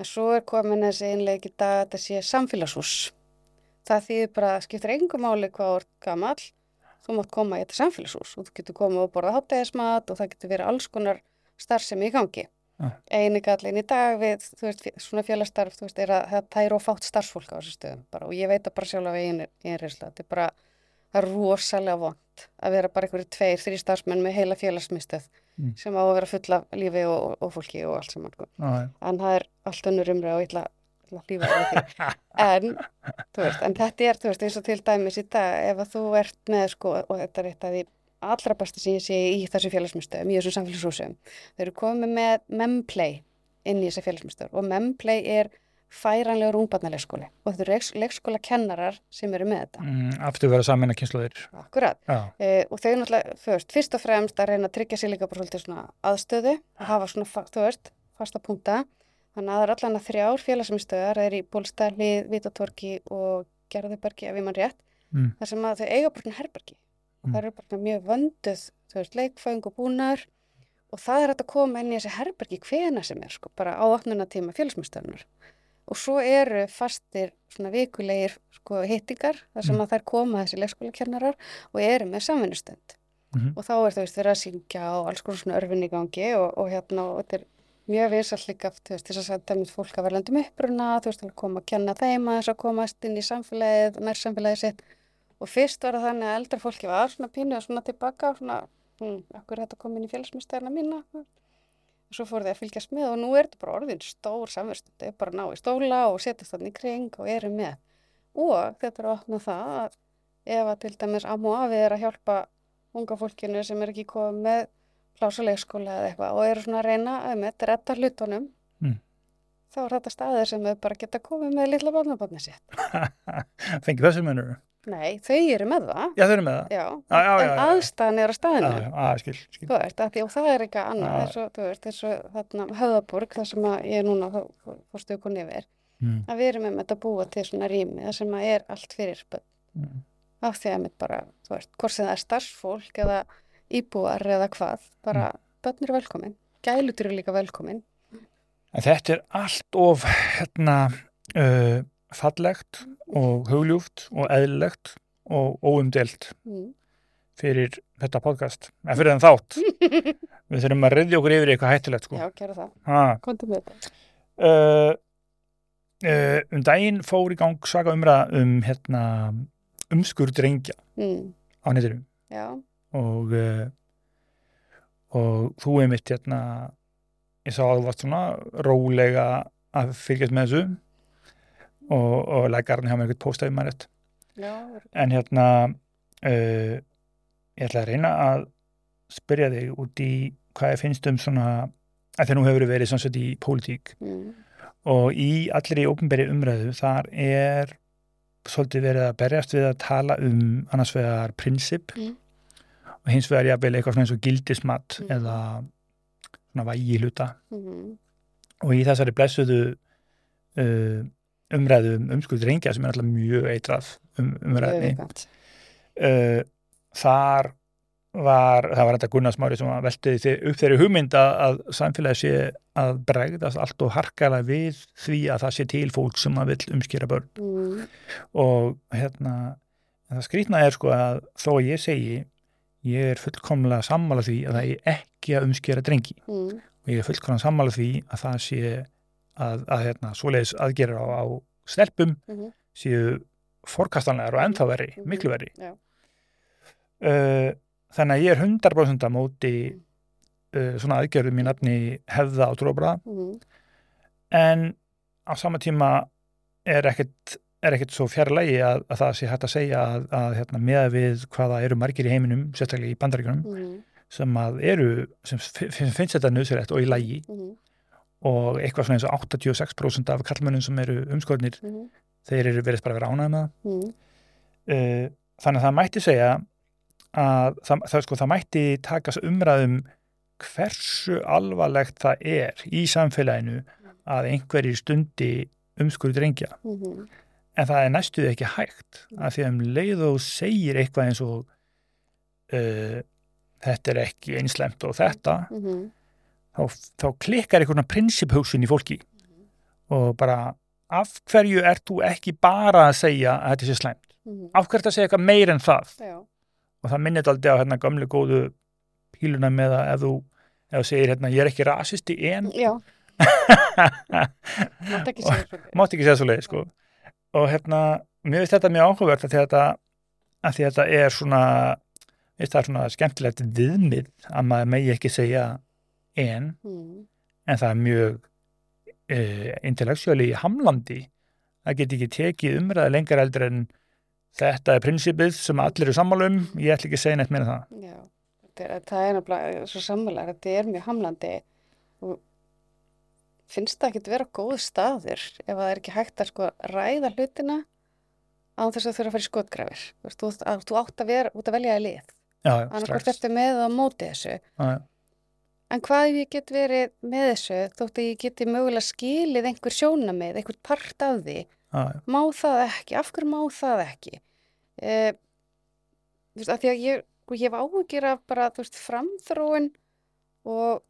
en svo er komin þessi innleik í dag að þetta sé samfélagshús það þýðir bara að skiptir engum máli hvað ert gamall þú mátt koma í þetta samfélagshús og þú getur komið og borða hátæðismat og það getur verið alls konar starfsemi í gangi Ah. eini gallin í dag við veist, svona félagsstarf þú veist, er að það tæru og fátt starfsfólk á þessu stöðum bara, og ég veit það bara sjálf af einu reynsla þetta er bara, það er rosalega vond að vera bara einhverju tveir, þrý starfsmenn með heila félagsmyndstöð Mm. sem á að vera full af lífi og, og, og fólki og allt saman sko. en það er allt önnur umræð og ég ætla, að lífa en, veist, en þetta er, veist, eins og til dæmis í dag, ef að þú ert með, sko, og þetta er eitt af því allra besta sem ég sé í þessu félagsmyndstöðum, í þessum samfélagshúsum, þau eru komið með memplay inn í þessi félagsmyndstöður og memplay er færanlegur ungbarnaleikskóli og þetta eru leiks, leikskóla kennarar sem eru með þetta, Mm, aftur vera saman að kynsluðir akkurat Uh, og þau náttúrulega, fyrst, fyrst og fremst að reyna að tryggja sér líka bara svolítið svona aðstöðu, að hafa svona, þú veist, fasta punkta. Þannig að það er allan að þrjár félagsmyndstöðar, það er í Bólstæli, Vítatorki og Gerðubergi, ef ég mann rétt, mm, þar sem að þau eiga bara herbergi. Mm. það eru bara mjög vönduð, þú veist, leikföng og búnar og það er að koma inn í þessi herbergi hvena sem er, sko, bara á opnunatíma félagsmyndstöðunar. Og svo eru fastir svona vikulegir sko, hittingar, þar sem Mm. að þær koma þessi leikskólakennarar og eru með samvinnustund Mhm. og þá er þú veist verið að syngja og alls konar svona örfin í gangi og, og hérna og þetta er mjög vinsall líka veist þess að þetta er fólk að verðlandum uppruna þú veist til að koma að kenna þeim að þess að komast inn í samfélagið og nær samfélagið sitt. Og fyrst var það þannig að eldra fólki var svona pínu og svona tilbaka svona, hm, akkur er þetta komið inn í félagsmyndstöðina mína? Og svo fór þið að fylgjast með og nú er þetta bara orðin stór samverstund, þau bara að ná í stóla og setjast þannig í kring og eru með. Og þetta er að opna það að ef að til dæmis og afi er að hjálpa unga fólkinu sem er ekki komið með plásuleikskóla eða eitthvað og eru svona að reyna að með þetta hlutunum Mm. þá er þetta staðir sem þau bara geta komið með litla barnabarni sitt. fengið þessu munur Nei, þau eru með það, já, þau eru með það já, Já, já, já, en já. aðstæðan er á staðinu. skil, skil Þú veist, því, og það er eitthvað annað, eins og, þarna höfðaborg, þar sem ég núna fórstu okkur nefnir, mm, að við erum með þetta búa til svona rými, það sem að er allt fyrir mm. af því að mitt bara, þú veist, hvort sem það er starfsfólk eða íbúar eða hvað, bara Mm. börn eru velkomin, gælutur eru líka velkomin. En þetta er allt of hérna, uh, fallegt og hugljúft og eðlilegt og óumdelt Mm. fyrir þetta podcast, eða fyrir þann þátt. Við þurfum að reyðja okkur yfir eitthvað hættulegt, sko. Já, gera það, Ha, komdu með þetta. uh, uh, um daginn fór í gang svaka umræða um hérna, umskur drengja Mm. á netinu Já, og, uh, og þú er mitt hérna, ég sá að þú varst svona rólega að fylgjast með þessu. Og, og lækarinn hjá mér eitthvað postaði maður rétt. En hérna uh, ég ætla að reyna að spyrja þig út í hvað ég finnst um svona að þegar nú hefur verið sannsett í pólitík. Mm. og í allri ópenberi umræðu þar er svolítið verið að berjast við að tala um annars vegar prinsip. Mm. Og hins vegar jafnvel eitthvað svona eins og gildismat Mm. eða svona vægi hluta Mm. og í þessari blessuðu uh, umræðu um umskuð reyngja sem er alltaf mjög eitrað um, umræðni uh, þar var, það var þetta Gunnarsmári sem að þi- upp þeirri hugmynd að, að samfélagi sé að bregðast allt og harkalega við því að það sé til fólk sem að vill umskýra börn mm. og hérna það skrýtna er sko að þó að ég segi ég er fullkomlega sammála því að það er ekki að umskýra drengi Mm. og ég er fullkomlega sammála því að það sé að, að hérna, svoleiðis aðgerir á, á stelpum Mhm. séu forkastanlegar og ennþá verri, Mhm. miklu verri Já. uh, þannig að ég er 100% að móti uh, svona aðgerðum í nafni hefða og tróbra Mm. en á sama tíma er ekkert er ekkert svo fjarlægi að, að það sé hægt að segja að, að hérna, með við hvaða eru margir í heiminum, sérstaklega í bandaríkjunum Mm. sem að eru, sem fi- finnst þetta nöðsverett og í lægi Mm. og eitthvað svona eins og 86% af kallmönnum sem eru umskornir, Mm. þeir eru verið bara að vera ánægð með það Mm. uh, þannig að það mætti segja að það, það, sko, það mætti takas umræðum hversu alvarlegt það er í samfélaginu að einhverjir stundi umskurðu drengja mhm, en það er næstuð ekki hægt af því að um leið og segir eitthvað eins og uh, þetta er ekki einslemt og þetta mhm, þá, þá klikkar einhverna prinsipphugsun í fólki og bara af hverju ert þú ekki bara að segja að þetta sé slæmt? Mhm, af hverju að segja eitthvað meir en það? Já, og það minnir þetta aldrei á hérna gamlu góðu píluna með að ef þú, ef þú segir hérna ég er ekki rasisti en já, mátt ekki segja svo leið sko. Og hérna, mér finnst þetta mjög áhugavert að því að þetta, að þetta er svona það er svona skemmtilegt viðmið að maður megi ekki segja en, Mhm, en það er mjög uh, intellectually hamlandi það get ekki tekið umræði lengar eldur en þetta er prinsipið sem allir eru sammála um, ég ætla ekki að segja neitt meira en það. Já, þetta það er nefnilega svo sammála, þetta er mjög hamlandi og finnst það ekki að vera góð staður ef það er ekki hægt að sko ræða hlutina án þess að þurfa að fara í skotgrafir. Þú, að, þú átt að vera, út að velja að lið, annarkvort strax ertu með á móti þessu. já, já, En hvað ég get verið með þessu þótt að ég geti mögulega skilið einhver sjónamið, einhver part af því, já, má það ekki, af hverju má það ekki? Eh, þú veist, að því að ég, ég hef áhugir af bara, þú veist, framþróun og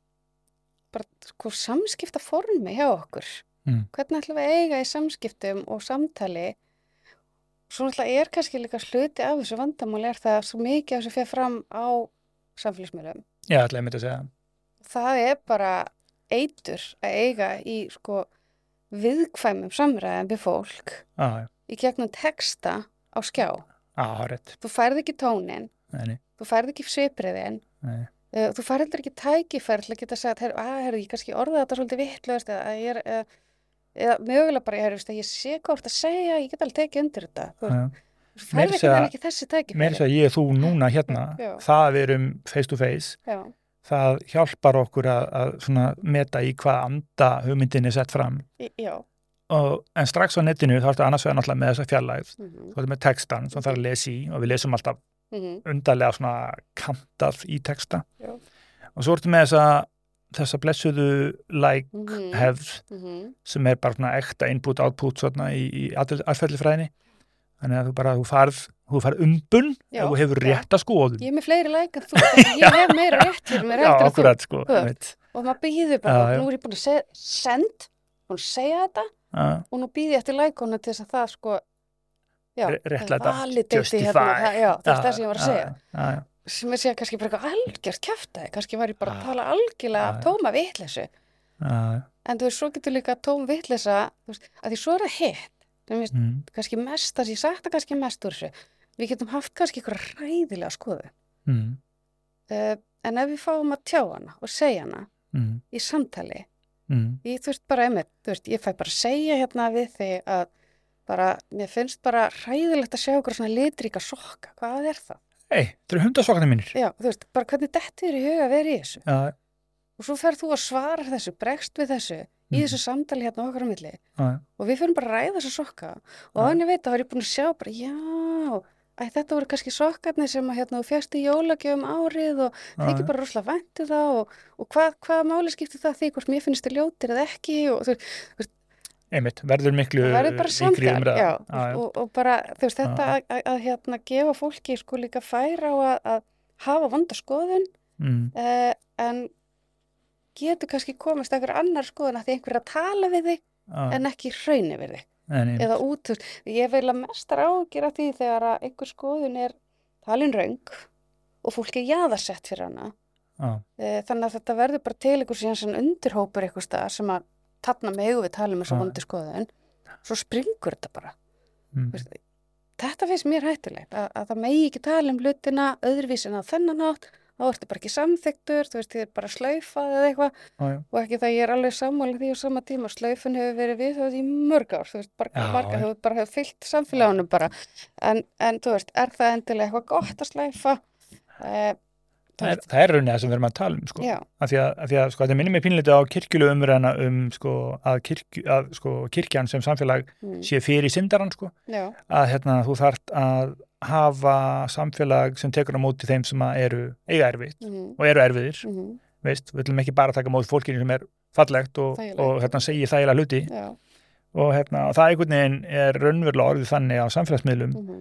bara, sko, samskipta formi hjá okkur. Mm. Hvernig ætlum við að eiga í samskiptum og samtali? Svo náttúrulega er kannski líka hluti af þessu vandamáli er það að svo mikið af þessu fyrir fram á samfélagsmiðlum. ég ætla einmitt að segja Það er bara eitur að eiga í, sko, viðkvæmum samræðum við fólk já, já, í gegnum texta á skjá. já, hárétt Þú færð ekki tónin, nei, þú færð ekki svipriðin, nei, þú færð heldur ekki tækifæri til að geta sagt, að, herru, ég kannski orða þetta svolítið vitlaust eða ég er, eða, mögulega bara, að ég sé hvort að segja, ég get alveg tekið undir þetta. Þú, já, þú Meira færð að segja- ekki, ekki þessi meira tækifæri. þess að ég og þú núna hérna Já. það að við erum face to face Já, það hjálpar okkur að, að meta í hvað anda hugmyndin er sett fram já. og, en strax á netinu þá ertu annars vegar náttúrulega með þessa fjarlægð Mm þú ertu með textan sem það er að lesa í og við lesum alltaf -hmm. undarlega svona kantað í texta Já. og svo ertu með þessa þessa blessuðu like Mhm. hefð Mm sem er bara svona ekta input output svona í, í aðferðlifræðinni þannig að þú bara, þú farð þú farð umbun Já, og þú hefur já. rétta skoðun Ég er með fleiri læk en þú, að ég hef meira rétt fyrir mér já, akkurat sko. Og maður býður bara, nú er ég búin að segja, send, búin að segja þetta og nú býð ég eftir lækona til þess að það sko, réttlæta, validati justify. hérna, það, er það sem ég var að segja. sem er síðan kannski bara eitthvað algjört kjaftaði, kannski var ég bara að tala algjörlega tóma vitleysu, já, en þú veist, svo getur líka tóm veist, að því svo er það hitt, mm, kannski mest, það ég sagt það kannski mest úr þessu, við getum haft kannski eitthvað ræðilega skoðu, mm, uh, en ef við fáum að tjá hana og segja hana mm, í samtali, mm, ég þú veist bara einmitt, þú veist, ég fæ bara að segja hérna við þig að bara, mér finnst bara ræðilegt að sjá okkur svona litríka sokka, hvað er það? Hei, þetta eru hundasokkarnir mínir. Já, þú veist, bara hvernig dettir í huga að vera í þessu? Já, og svo ferð þú að svara þessu, bregst við þessu í Mhm. þessu samtali hérna okkar á milli. Já, og við fyrir bara að ræða þessu sokka. Og þannig ég veit að þá er búin að sjá bara, já, æ, þetta voru kannski sokkarnir sem að hérna þú fjast í jólagjöfum árið og það já, bara rosalega væntu það og, og hvað, hvað máli skiptir það því hvort mér finnst þið ljótir eða ekki? Og þú veist, einmitt, verður miklu ríkri samtal umræða. Og, og bara, þú veist, þetta að, að, að hérna gefa fólki sko líka færa á að, að hafa vonda skoðun mm, uh, en getur kannski komast einhver annar skoðun að því einhver er að tala við þig já, en ekki hraunni við þig. En, eða út, ég vil að mestar ágjur af því þegar að einhver skoðun er talin raung og fólk er jaðarsett fyrir hana. Uh, þannig að þetta verður bara til einhver síðan sem undirhópur eitthvað sem að þarna megu við eins og Já. vondi skoðun. Svo springur þetta bara. Mm, Veist, þetta finnst mér hættulegt að, að það megi ekki tala um hlutina öðruvís en að þennan átt þá ertu bara ekki samþyktur, þú veist, þið er bara slaufað eða eitthvað. Já, og ekki það ég er alveg sammála því á sama tíma slöifun hefur verið við það í mörg ár þú veist, bara, marga já. hefur bara hefur fyllt samfélagunum bara. En, en þú veist, er það endilega eitthvað gott að slæfa eh, þú það er, það er raunin það sem við erum að tala um sko. af því að, því að sko, þetta minnir mig pínleiti á kirkjulegu umræðina um sko, að, kirkju, að sko, kirkjan sem samfélag mm, sé fyrir syndaran sko, að hérna, þú þarft að hafa samfélag sem tekur á móti þeim sem að eru eiga erfitt mm, og eru erfiðir, mm, veist, við viljum ekki bara taka á móti fólkinu sem er fallegt og, og hérna, segja þægilega hluti. Og, hérna, og það einhvern veginn er raunverulega orðið þannig á samfélagsmiðlum mhm,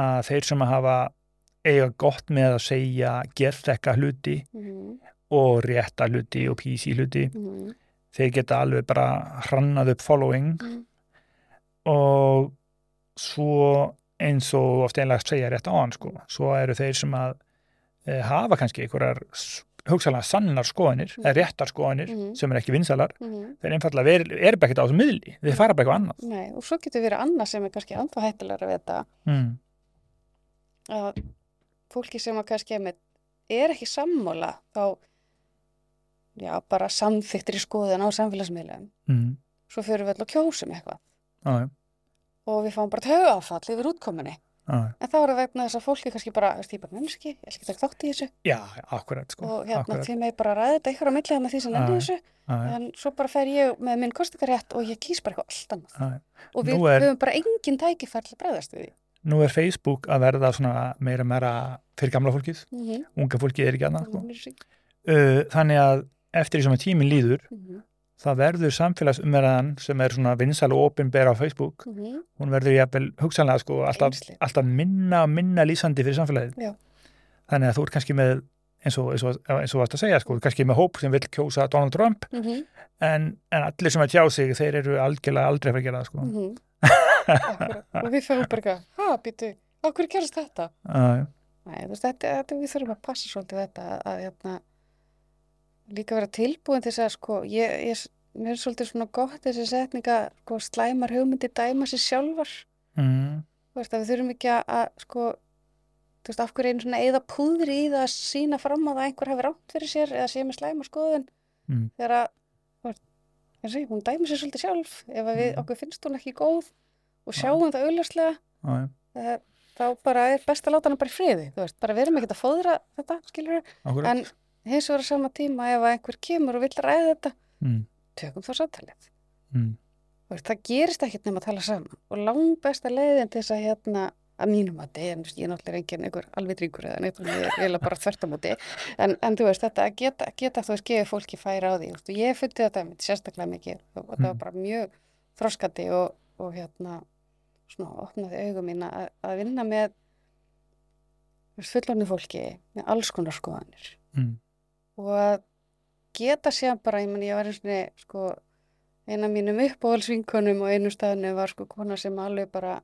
að þeir sem að hafa eiga gott með að segja gerðekka hluti mhm, og rétta hluti og písi hluti mhm, þeir geta alveg bara hrannað upp following mhm, og svo eins og oft einlega segja rétt á hann sko. svo eru þeir sem að e, hafa kannski einhverjar hugsalega sannar skoðanir, Mhm. eða réttar skoðanir Mhm. sem er ekki vinsalar, mhm. þeir einfallega er, er bara ekkert á þessu miðli, þeir fara bara eitthvað annað Nei, og svo getur verið annað sem er kannski anþá hættulegra við þetta mm. að fólki sem að kannski er ekki sammála þá já, bara samþyktir í skoðun á samfélagsmiðlum. Mm. svo fyrir við öll að kjósum eitthvað. Já, og við fáum bara tögafall yfir útkominni en þá er það vegna þess að fólki kannski bara bara mennski, ég að taka þátt í þessu. Já akkurat sko. og hérna því með bara að ræða þetta ykkur á milli þannig því sem Já, nefnir já. þessu. En svo bara fer ég með minn kostikarétt og ég kýs bara eitthvað allt annað. Já. og við höfum bara engin að bregðast við því Nú er Facebook að verða svona meira meira fyrir gamla fólkið, mm -hmm. unga fólkið er ekki sko. mm uh, þannig að eftir því sem að tíminn líður -hmm. það verður samfélagsumverðan sem er svona vinsal og opinber á Facebook Mm hún verður jafnvel hugsanlega sko alltaf, alltaf minna og minna lýsandi fyrir samfélagið Já. þannig að þú er kannski með eins og, og varst að segja sko, kannski með hóp sem vil kjósa Donald Trump -hmm. en, en allir sem að tjá sig þeir eru algjörlega aldrei fara að gera það sko. Og við fáum bara eitthvað, ha, býtu, hverju gerast þetta? uh, Nei, þú veist, þetta, þetta, við þurfum að passa svolítið þetta að, að hérna, líka vera tilbúin til þess að, sko, ég, ég, mér er svolítið svona gott þessi setninga, sko, slæmar hugmyndi dæma sér sjálfar, mm, þú veist, að við þurfum ekki að, að sko, þú veist, af hverju einu svona eða púðri í það að sína fram á það að einhver hafi rátt fyrir sér eða sé með slæma skoðun Mm. þegar að, þú veist, hún dæmi sér svolítið sjálf, ef við, Mm. okkur finnst hún ekki góð og sjáum það auðlarslega uh, eh, þá bara er best að láta hana bara í friði veist, bara við erum ekkert að fóðra þetta skilur en hins vegar sama tíma ef einhver kemur og vill ræða þetta mm, tökum þá samtalið. Mm, veist, það gerist ekkert nema að tala saman. Og langbesta leiðin til þess að hérna að mínum að veist, ég er náttúrulega engin einhver alveg dríkur eða neitt, ég eiginlega bara þvertamóti en, en þú veist, þetta að geta, geta þú veist, gefið fólki færa á því, veist, og ég fundi þetta sérstaklega mikið. Og þetta var Mm. bara mjög þroskandi og, og hérna svona opnaði augum mín að, að vinna með fullorðnu fólki með alls konar skoðanir. Mm, og að geta sér bara, ég meni, ég var eins og sko, eina mínum uppáhalsvinkonum og einu staðinu var sko kona sem alveg bara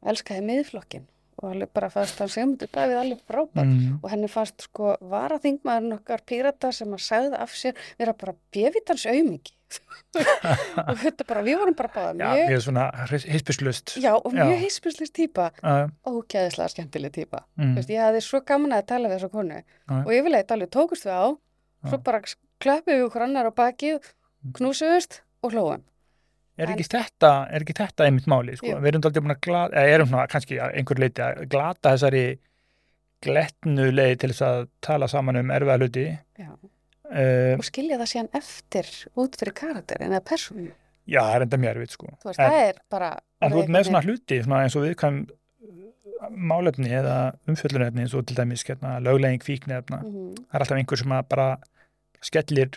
elskaði miðflokkin og alveg bara fannst hann semundur Davíð alveg frábær. Mm, og henni fannst sko varaþingmaðurinn okkar pírata sem að sagði af sér vera bara bjöfitans aumingi. Og þetta bara, við vorum bara báða já, mjög, ég er svona hispislust já, og mjög Já. heispislist típa uh, ógæðislega skemmtileg típa mm, ég hafði svo gaman að tala við þessa konu. Já. og yfirleitt alveg tókust við á svo Já. bara klöppum við okkur annar á bakið knúsuðust og hlóðum er ekki þetta er ekki þetta einmitt máli sko? Við erum aldrei búin að glata eða erum svona kannski einhver leiti að glata þessari glettnu leið til þess að tala saman um erfiða hluti Já. uh, og skilja það síðan eftir út fyrir karakterin eða persónu já, það er enda mjög erfitt sko. þú veist, en, það er bara en þú ert með svona hluti svona eins og viðkvæm málefni eða umfjöllunefni eins og til dæmis hérna, löglegin kvíknefna veginn- Mhm. það er alltaf einhver sem að bara skellir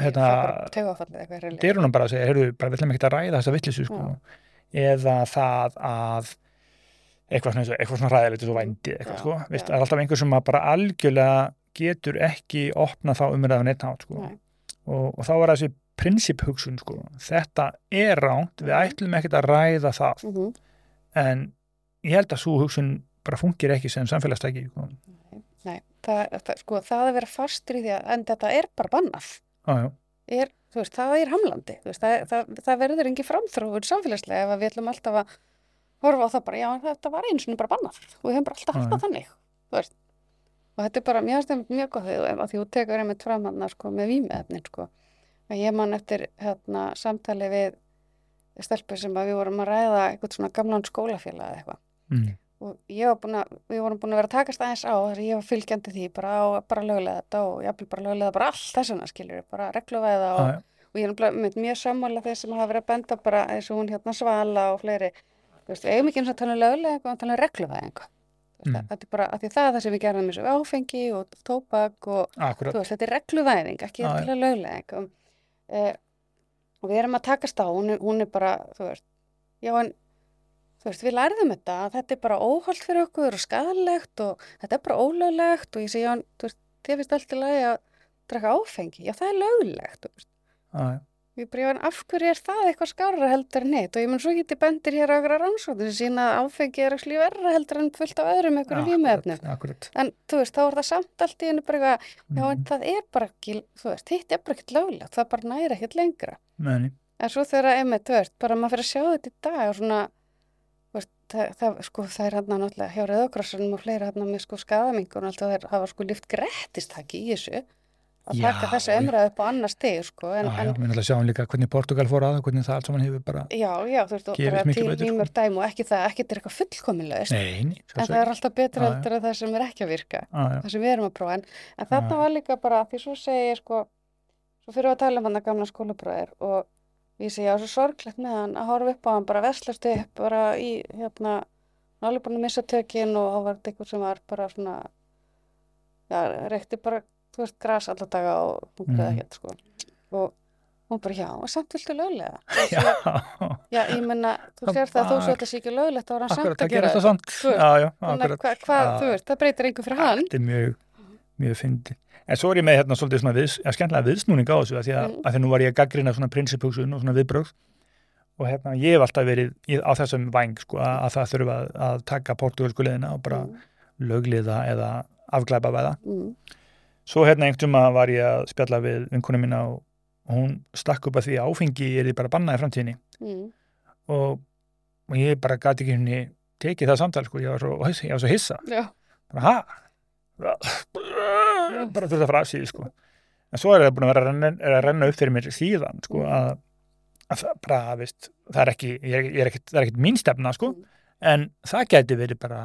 hérna, eitthvað hreinlega. dyrunum bara að segja, heyrðu, bara við ætlum ekki að ræða þessa vittlisu sko. eða það að eitthvað svona, eitthvað svona ræðilegt og vændi eitthvað, sko. Vist, það er alltaf einhver sem bara algjörlega getur ekki opnað þá umræðan einn hát sko. Og, og þá var þessi prinsipphugsun sko. þetta er ránt, við ætlum ekkert að ræða það Mhm. en ég held að svo hugsun bara fungir ekki sem samfélagstæki sko. Nei, það, það, sko, það að vera fastur í því að en þetta er bara bannað já, er, þú veist, það er hamlandi. Veist, það, það, það verður engin framþróun samfélagslega ef við ætlum alltaf að horfa á það bara, já, þetta var eins og bara bannað. Og við höfum bara alltaf það þannig og þetta er bara mjög stefn mjög því að því þú tekur einmitt fram hann sko, með vímefnin sko. að ég man eftir hérna, samtali við stelpu sem við vorum að ræða eitthvað svona gamlan skólafélag eða eitthvað. Mm, og ég var búin að, við vorum búin að vera að takast aðeins á að ég var fylgjandi því bara á bara lögulega þetta og jafnvel bara lögulega bara allt þessuna skilur bara regluvæða og, já, og ég er nefnilega með mjög sammála þeir sem hafa verið að benda bara eins og hún hérna Svala og fleiri. Þú veist, eigum ekki eins og tala um lögulega eitthvað, að tala um regluvæðingu Mm. mm. þetta er bara, að því það er það sem við gerðum eins og áfengi og tóbak og akkurat. þú veist, þetta er regluvæðing, ekki að lögulega um, eh, og við erum að takast á, hún hún er bara, þú veist, já en, þú veist, við lærðum þetta, að þetta er bara óholt fyrir okkur og skadalegt og þetta er bara ólöglegt og ég segi, já, þú veist, þið finnst alltaf lagi að draka áfengi, já það er löglegt, þú veist. Já. Ég bara, já, af hverju er það eitthvað skárra heldur en neitt og ég mun svo geti bendir hér á okkur rannsóknir sem sína að áfengi er ekki verra heldur en fullt af öðrum einhverju vímefnum. Akkurat. En þú veist, þá er það samt allt í hennu bara eitthvað, já, en Mhm. það er bara ekki, þú veist, hitt er bara ekkert löglegt, það bara næri ekkert lengra. Meni. En svo þegar, einmitt, þú veist, bara maður fyrir að sjá þetta í dag og svona, það, það, sko, það er hérna náttúrulega hjá Rauðakrossanum og fleira hérna með sko skaðamingur og allt og þeir hafa sko lift grettistaki í þessu að Já, taka þessu umræðu upp á annar stig, sko, en, Já, já, en við náttúrulega sjáum líka hvernig Portugal fór að og hvernig það allt saman hefur bara Já, já, þú veist, bara miklu til betur, sko. nýmur dæmi og ekki það, ekki þetta er eitthvað nei, en það er alltaf já. heldur en það sem er ekki að virka, það sem við erum að prófa, en, en Já. var líka bara, því svo segi ég, sko, svo fyrir að tala um hann að gamla skólabræðir og ég segi, já, svo sorglegt með hann að horfa upp á hann, bara veslast upp, bara í, hérna, hann alveg búin að missa tökin og þá var eitthvað sem var bara svona, já, reykti bara, þú veist, gras alla daga og greið Mhm. ekkert, sko, og hún bara, já, og samt viltu löglega. já, Já, ég menna, þú sér það að þó svo var- þetta sé ekki löglegt þá er hann samt að gera þetta Þú Já, já, Þannig að akkurat hvað, hva, þú veist, það breytir einhver fyrir hann. Þetta er mjög, mjög fyndi En svo er ég með hérna svolítið svona viðs, ja, skemmtilega viðsnúning á þessu að því að, Mm. að því nú var ég að gaggrina svona prinsipugsun og svona viðbrögð. Og hérna ég hef alltaf verið á þessum væng sko að, að það þurfa að, að taka portugalsku leðina og bara Mm, lögliða eða afglæpa væða mm, Svo hérna einhvern tíma var ég að spjalla við vinkona mína og hún stakk upp að því áfengi er því bara bannað í framtíðinni. Mm, og, og ég bara gati ekki henni tekið það samtal sko, ég var svo, ég var svo hissa. Já, bara ha bara þurft að fara af síðu sko. En svo er það búin að vera að renna, að renna upp fyrir mér síðan sko að, að bara, veist, það er ekki ég er, er ekkit, það er ekkit mín stefna sko. En það gæti verið bara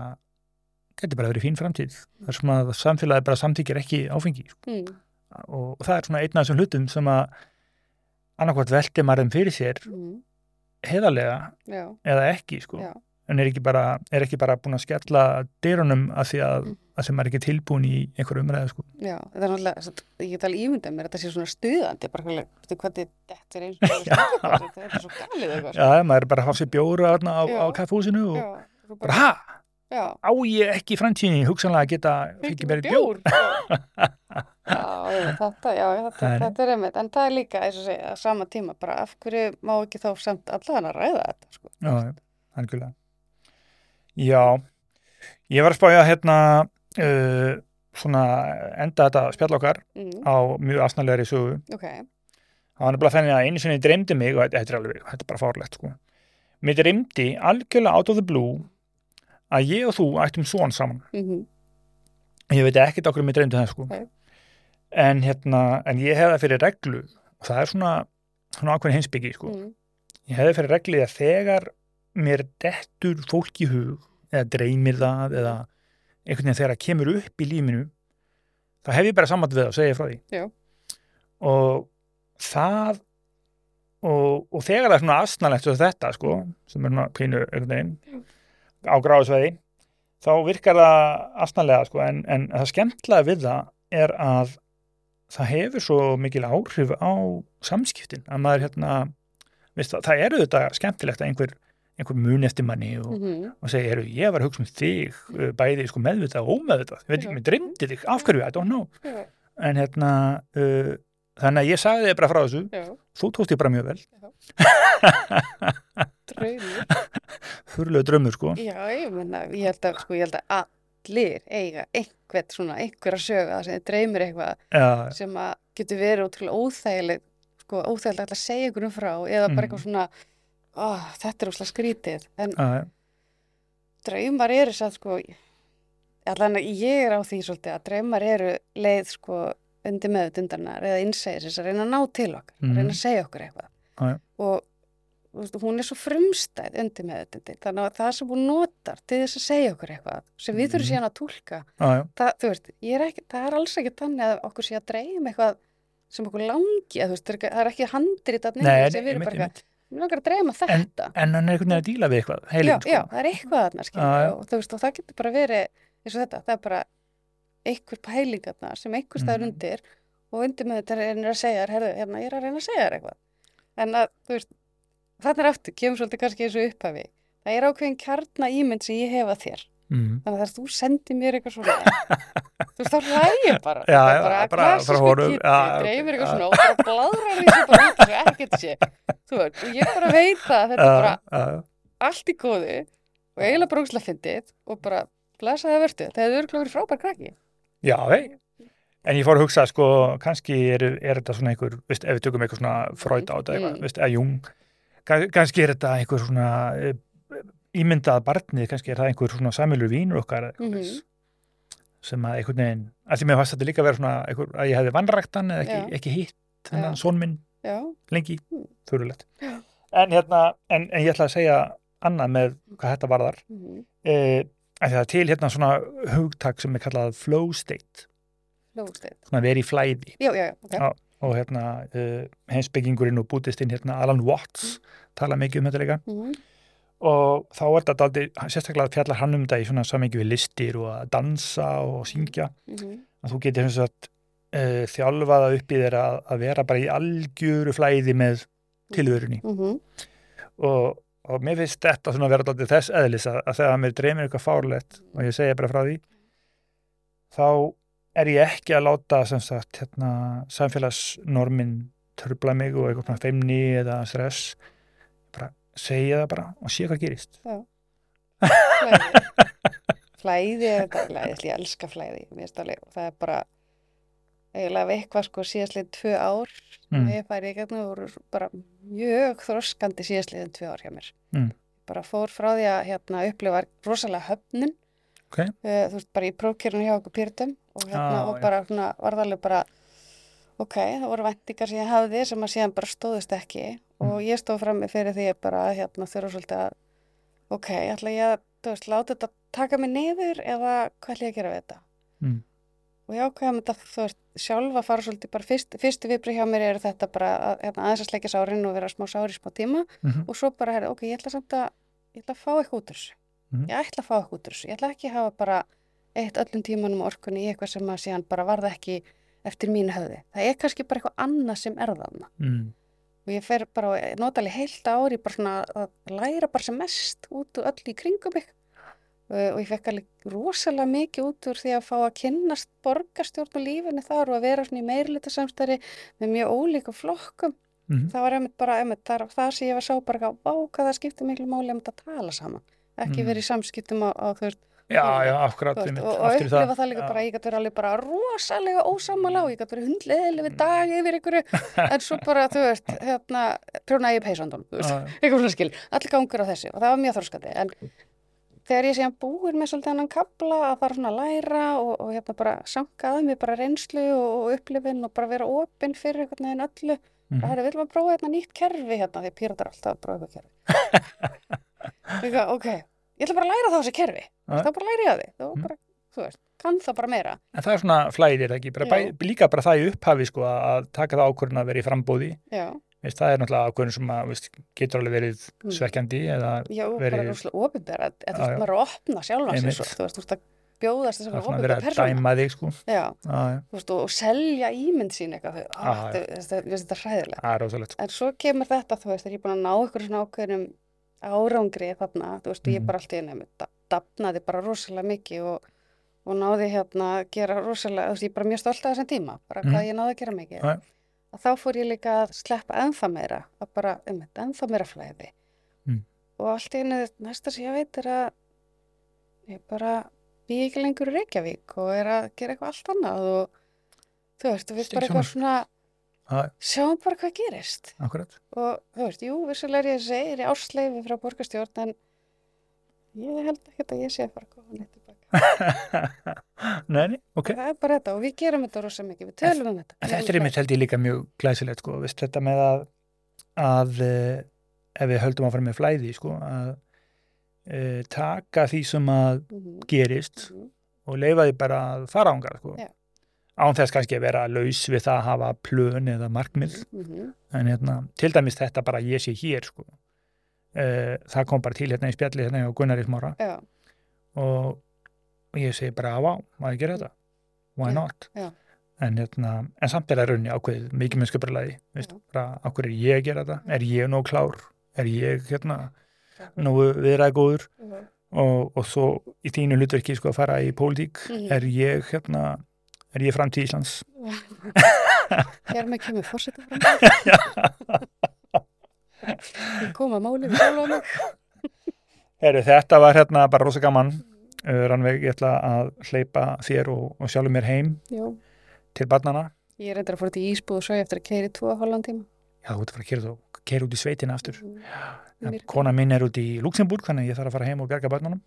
gæti bara verið fín framtíð. Þar sem að samfélagi bara samtíkir ekki áfengi sko. mm, og, og það er svona einn af þessum hlutum sem að annarkvort velti maður þeim fyrir sér mm, heiðarlega já, eða ekki sko. Já. en er ekki bara, er ekki bara búin að skella dyrunum að því að, Mm. Að sem er ekki tilbúin í einhverju umræðu sko. já, þetta er náttúrulega, að ég get alveg ímyndað mér, þetta sé svona stuðandi, bara hvað þetta er eins og þetta er svo galið eitthvað. sko. Já, maður er bara að fá sér bjóra á, á, á kaffhúsinu og Já, svo bara, ha, já, á ég ekki í framtíðinni hugsanlega að geta fengið mér bjór Já, já, þetta, já, þetta, Það þetta er einmitt, en það er líka, eins og segja, að sama tíma, bara af hverju má ekki þá samt allan að ræða þetta, sko. Já, já, algjörlega Já, ég var að spája hérna uh, svona enda þetta spjall okkar Mm, á mjög asnalegri sögu ok, Það var nefnilega þannig að einu sinni dreymdi mig og þetta er alveg, þetta er bara fárlegt sko. Mér dreymdi algjörlega out of the blue að ég og þú ættum svon saman. mhm, Ég veit ekkert okkur mér dreymdi það sko. Nei. En hérna, en ég hefði fyrir reglu og það er svona, svona ákveðin heimsbyggi sko. mm, Ég hefði fyrir reglu að þegar mér dettur fólk í hug eða dreymir það eða einhvern veginn þegar það kemur upp í lífinu þá hef ég bara saman við það og segja frá því. Já. Og það og, og þegar það er svona asnalegt svo þetta sko, sem er svona pínu einhvern veginn á gráðsveði þá virkar það asnalega sko, en, en það skemmtilega við það er að það hefur svo mikil áhrif á samskiptin að maður hérna það, það eru þetta skemmtilegt að einhver, einhver mun eftir manni og, mhm, og segja, heru, ég var að hugsa um þig uh, bæði sko, meðvitað og ómeðvitað. Ég veit ekki, mér dreymdi þig, af hverju, I don't know. Já, en hérna uh, þannig að ég sagði þig bara frá þessu. Já, þú tókst ég bara mjög vel. Draumur. þurrlega drömmur sko. Já, ég menna, ég held að, sko, ég held að allir eiga einhvern svona, einhverja söga sem þið dreymir eitthvað já, sem að getur verið ótrúlega óþægileg, sko, óþægileg að segja einhverjum frá eða Mm. bara eitthvað svona, ó, þetta er óslega skrítið, en já, draumar eru satt, sko, allan að ég er á því svolítið að draumar eru leið, sko, undir meðutundarnar eða innsæðis að reyna að ná til okkar, Mhm. að reyna að segja okkur eitthvað já. og veist, hún er svo frumstæð undir meðutundin, þannig að það sem hún notar til þess að segja okkur eitthvað sem við þurfum Mhm. síðan að já, það, er er alls ekki þannig að okkur sé að dreyma eitthvað sem okkur langi, að, veist, það er ekki- nefnir sem við erum bara við langar að dreyma þetta en hann er einhvern veginn að díla við eitthvað já, heilin, sko. já, það er eitthvað Já, já. skilja og og það getur bara verið eins og þetta, það er bara einhver pælingarna sem einhver staður Mhm. undir og undir með þetta er að segja herðu, hérna, ég er að reyna að segja þér eitthvað en að, þú veist, er aftur, kemur svolítið kannski eins og upphafi. Það er ákveðin kjarna ímynd sem ég hef að þér. Mm. Þannig að þegar þú sendir mér eitthvað svona, þú veist, þá hlægir bara. Já, já, bara, bara honum, Kiddi, já, ok, dreymir eitthvað svona og bara bladrar því sem bara út þessu ekkert sé. Þú veist, og ég bara veit það, að þetta er bara allt í góðu og eiginlega brókslega fyndið og bara blessaði verðu. Það hefur örgulega verið frábær krakki. já, vei en ég fór að hugsa, sko, kannski er, er þetta svona einhver, veist, ef við tökum eitthvað svona Freud á þetta, eitthvað, Mm. veist, eða Jung kann- kannski er þetta einhver svona eh, ímyndað barnið, kannski er það einhver svona samilur vínur okkar Mhm. þess, sem að einhvern veginn, því mér fannst þetta líka að vera svona einhver, að ég hefði vannræktan eða ekki, ekki hitt þennan Já. són minn Já, lengi, Mm. þurrulegt Já. en hérna, en, en ég ætla að segja annað með hvað þetta varðar mhm, eh, að það er til hérna svona hugtak sem er kallað flow state hljóðstæð. svona verið flæði Já, já, já, ok. Já. og hérna uh, heimsbyggingurinn og bútistinn hérna Alan Watts tala mikið um þetta líka Mhm, og þá er þetta aldrei, sérstaklega fjallar hann um þetta í svona samengi við listir og að dansa og syngja. Mhm, að þú getur og að uh, þjálfaða upp í þér að, að vera bara í algjöru flæði með tilvörunni mhm, og, og mér finnst þetta svona vera alltaf þess eðlis að, að þegar mér dreymir eitthvað fárlegt og ég segja bara frá því þá er ég ekki að láta sem sagt hérna, samfélagsnormin trubla mig og eitthvað svona feimni eða stress segja það bara og sé hvað gerist Flæði. Er ég elska flæði, það er bara eiginlega af eitthvað sko síðastliðin tvö ár Mm. ég færi í gegnum voru bara mjög þroskandi síðastliðin tvö ár hjá mér. Mm. Bara fór frá því að hérna upplifa rosalega höfnun, Ok. uh, þú veist, bara í prófkjörinu hjá okkur pyrtum og hérna Ah, og bara svona varðarlega bara ok, það voru vendingar sem ég hafði sem að síðan bara stóðust ekki Mm. og ég stóð fram með fyrir því bara að hérna þurfa svolítið að ok, ætla ég að, þú veist, láta þetta taka mig niður eða hvað ætla ég að gera við þetta Mm. og ég ákveða með þetta, þú veist, sjálf að fara svolítið bara fyrst, fyrstu viðbrið hjá mér eru þetta bara að, hérna, aðeins að sleikja sárin og vera smá sári smá tíma Mhm. og svo bara, herri, ok, ég ætla samt að ég ætla að fá eitthvað út úr þessu Mhm. ég ætla að fá eitthvað út úr þessu, ég ætla ekki að hafa bara eitt öllum tímanum orkunni í eitthvað sem að síðan bara varða ekki eftir mínu höfði, það er kannski bara eitthvað annað sem er þarna Mm. og ég fer bara og nota alveg heilt ári bara svona að læra bara sem mest út úr öll í kringum mig Uh, og ég fekk alveg rosalega mikið út úr því að fá að kynnast borgarstjórn og lífinu þar og að vera svona í meirlita samstæri með mjög ólíku flokkum Mhm. það var einmitt bara einmitt þar, það sem ég var sá bara að vá hvað það skiptir miklu máli um að tala saman ekki Mhm. verið í samskiptum á, á veist, Já, já, akkurat og, og í upplifa það, líka Já. bara, ég gæti verið alveg bara rosalega ósamála og ég gæti verið hundleðileg við dag yfir ykkur en svo bara, þú veist, hérna prjóna ég peysandum, þú veist. Eitthvað svona skil, allir gangur á þessu og það var mjög þorskandi en þegar ég síðan búin með svolítið hennan kabla að fara svona að læra og, og hérna bara sanka að mig bara reynslu og, upplifin og bara vera opinn fyrir einhvern veginn öllu. Mhm. það er, við viljum að prófa hérna nýtt kerfi hérna? Því píratar er alltaf að prófa eitthvað kerfi. Ok, ég ætla bara að læra þá þessi kerfi. Já. þá bara læri ég að því. Þá Mhm. bara, þú veist, kann það bara meira. En það er svona flæðir ekki, bara, bæ, líka bara það í upphafi sko að taka það ákvörðun að vera í frambóði já, veist, það er náttúrulega ákvörðun sem að, veist, getur alveg verið Mm. svekkjandi eða já, bara Verið- rúslega opinbera eða þú Já, veist, já. maður að opna svo, þú veist, þú veist að bjóðast þess að er vera að dæma þig sko. Já, Já, já, þú veist, og, og selja ímynd sín eitthvað, Já, ah, já. þetta er rosalegt sko. En svo kemur þetta, þú veist, þegar ég er búin að ná ykkur svona ákveðnum árangri þarna, þú veist, ég Mhm. bara allt í einu da- dafnaði bara rosalega mikið og, og náði hérna að gera rosalega, þú veist, ég bara mjög stolt af þessum tíma, bara Mhm. hvað ég náði að gera mikið. Já. Að þá fór ég líka að sleppa ennþá meira, að bara, um þetta, ennþá meira flæði. Mm. Og allt í einu, næsta sem ég veit er að ég bara bý ekki lengur í Reykjavík og er að gera eitthvað allt annað og þú veist, og við Sting bara eitthvað svona sjáum bara hvað gerist. Akkurat. Og þú veist, jú, vissulega er ég að segja er í ársleifi frá borgarstjórn en ég held ekki að ég sé að fara að koma neitt tilbaka Nei, nei, ok. Það er bara þetta og við gerum þetta rosa mikið við tölum um þetta. En þetta er einmitt held ég líka mjög glæsilegt sko, veist, þetta með að, að eh, ef við höldum áfram með flæði sko, að e, taka því sem að Mhm, gerist mhm, og leifa því bara að fara ángar sko. Já. Án þess kannski að vera laus við það að hafa plön eða markmið. Mhm, en hérna, til dæmis þetta bara að ég sé hér sko. e, það kom bara til hérna í spjalli hérna á Gunnari Smára. Já, og, ég segi bara, vá, maður gera þetta. Why Já, not? já. en, hérna, en samt er það raunni ákveðið mikið með sköpurlæði okkur er ég að gera þetta? Er ég nóg klár, er ég hérna, Já. nógu viðræð góður? Og, og svo í þínu hlutverki sko að fara í pólitík Mhm. er ég hérna er ég framtíð Íslands Hér með kemur fórseta fram. Ég kom að máli við sjálfa mig. Heru, þetta var hérna bara rosa gaman uh, Rannveig, ég ætla að hleypa þér og, og sjálfur mér heim Jú. til barnana Ég er reyndar að fóra til Ísbúð og svo eftir að keiri tvo og hálfan tíma. já, þú ert að fara að kera út í sveitina aftur Mm. Kona mín er út í Luxemburg þannig að ég þarf að fara heim og bjarga börnunum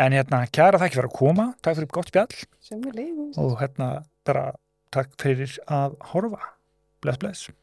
en hérna, kæra þakki fyrir að koma. Takk fyrir gott spjall. Og hérna bara takk fyrir að horfa. Bless bless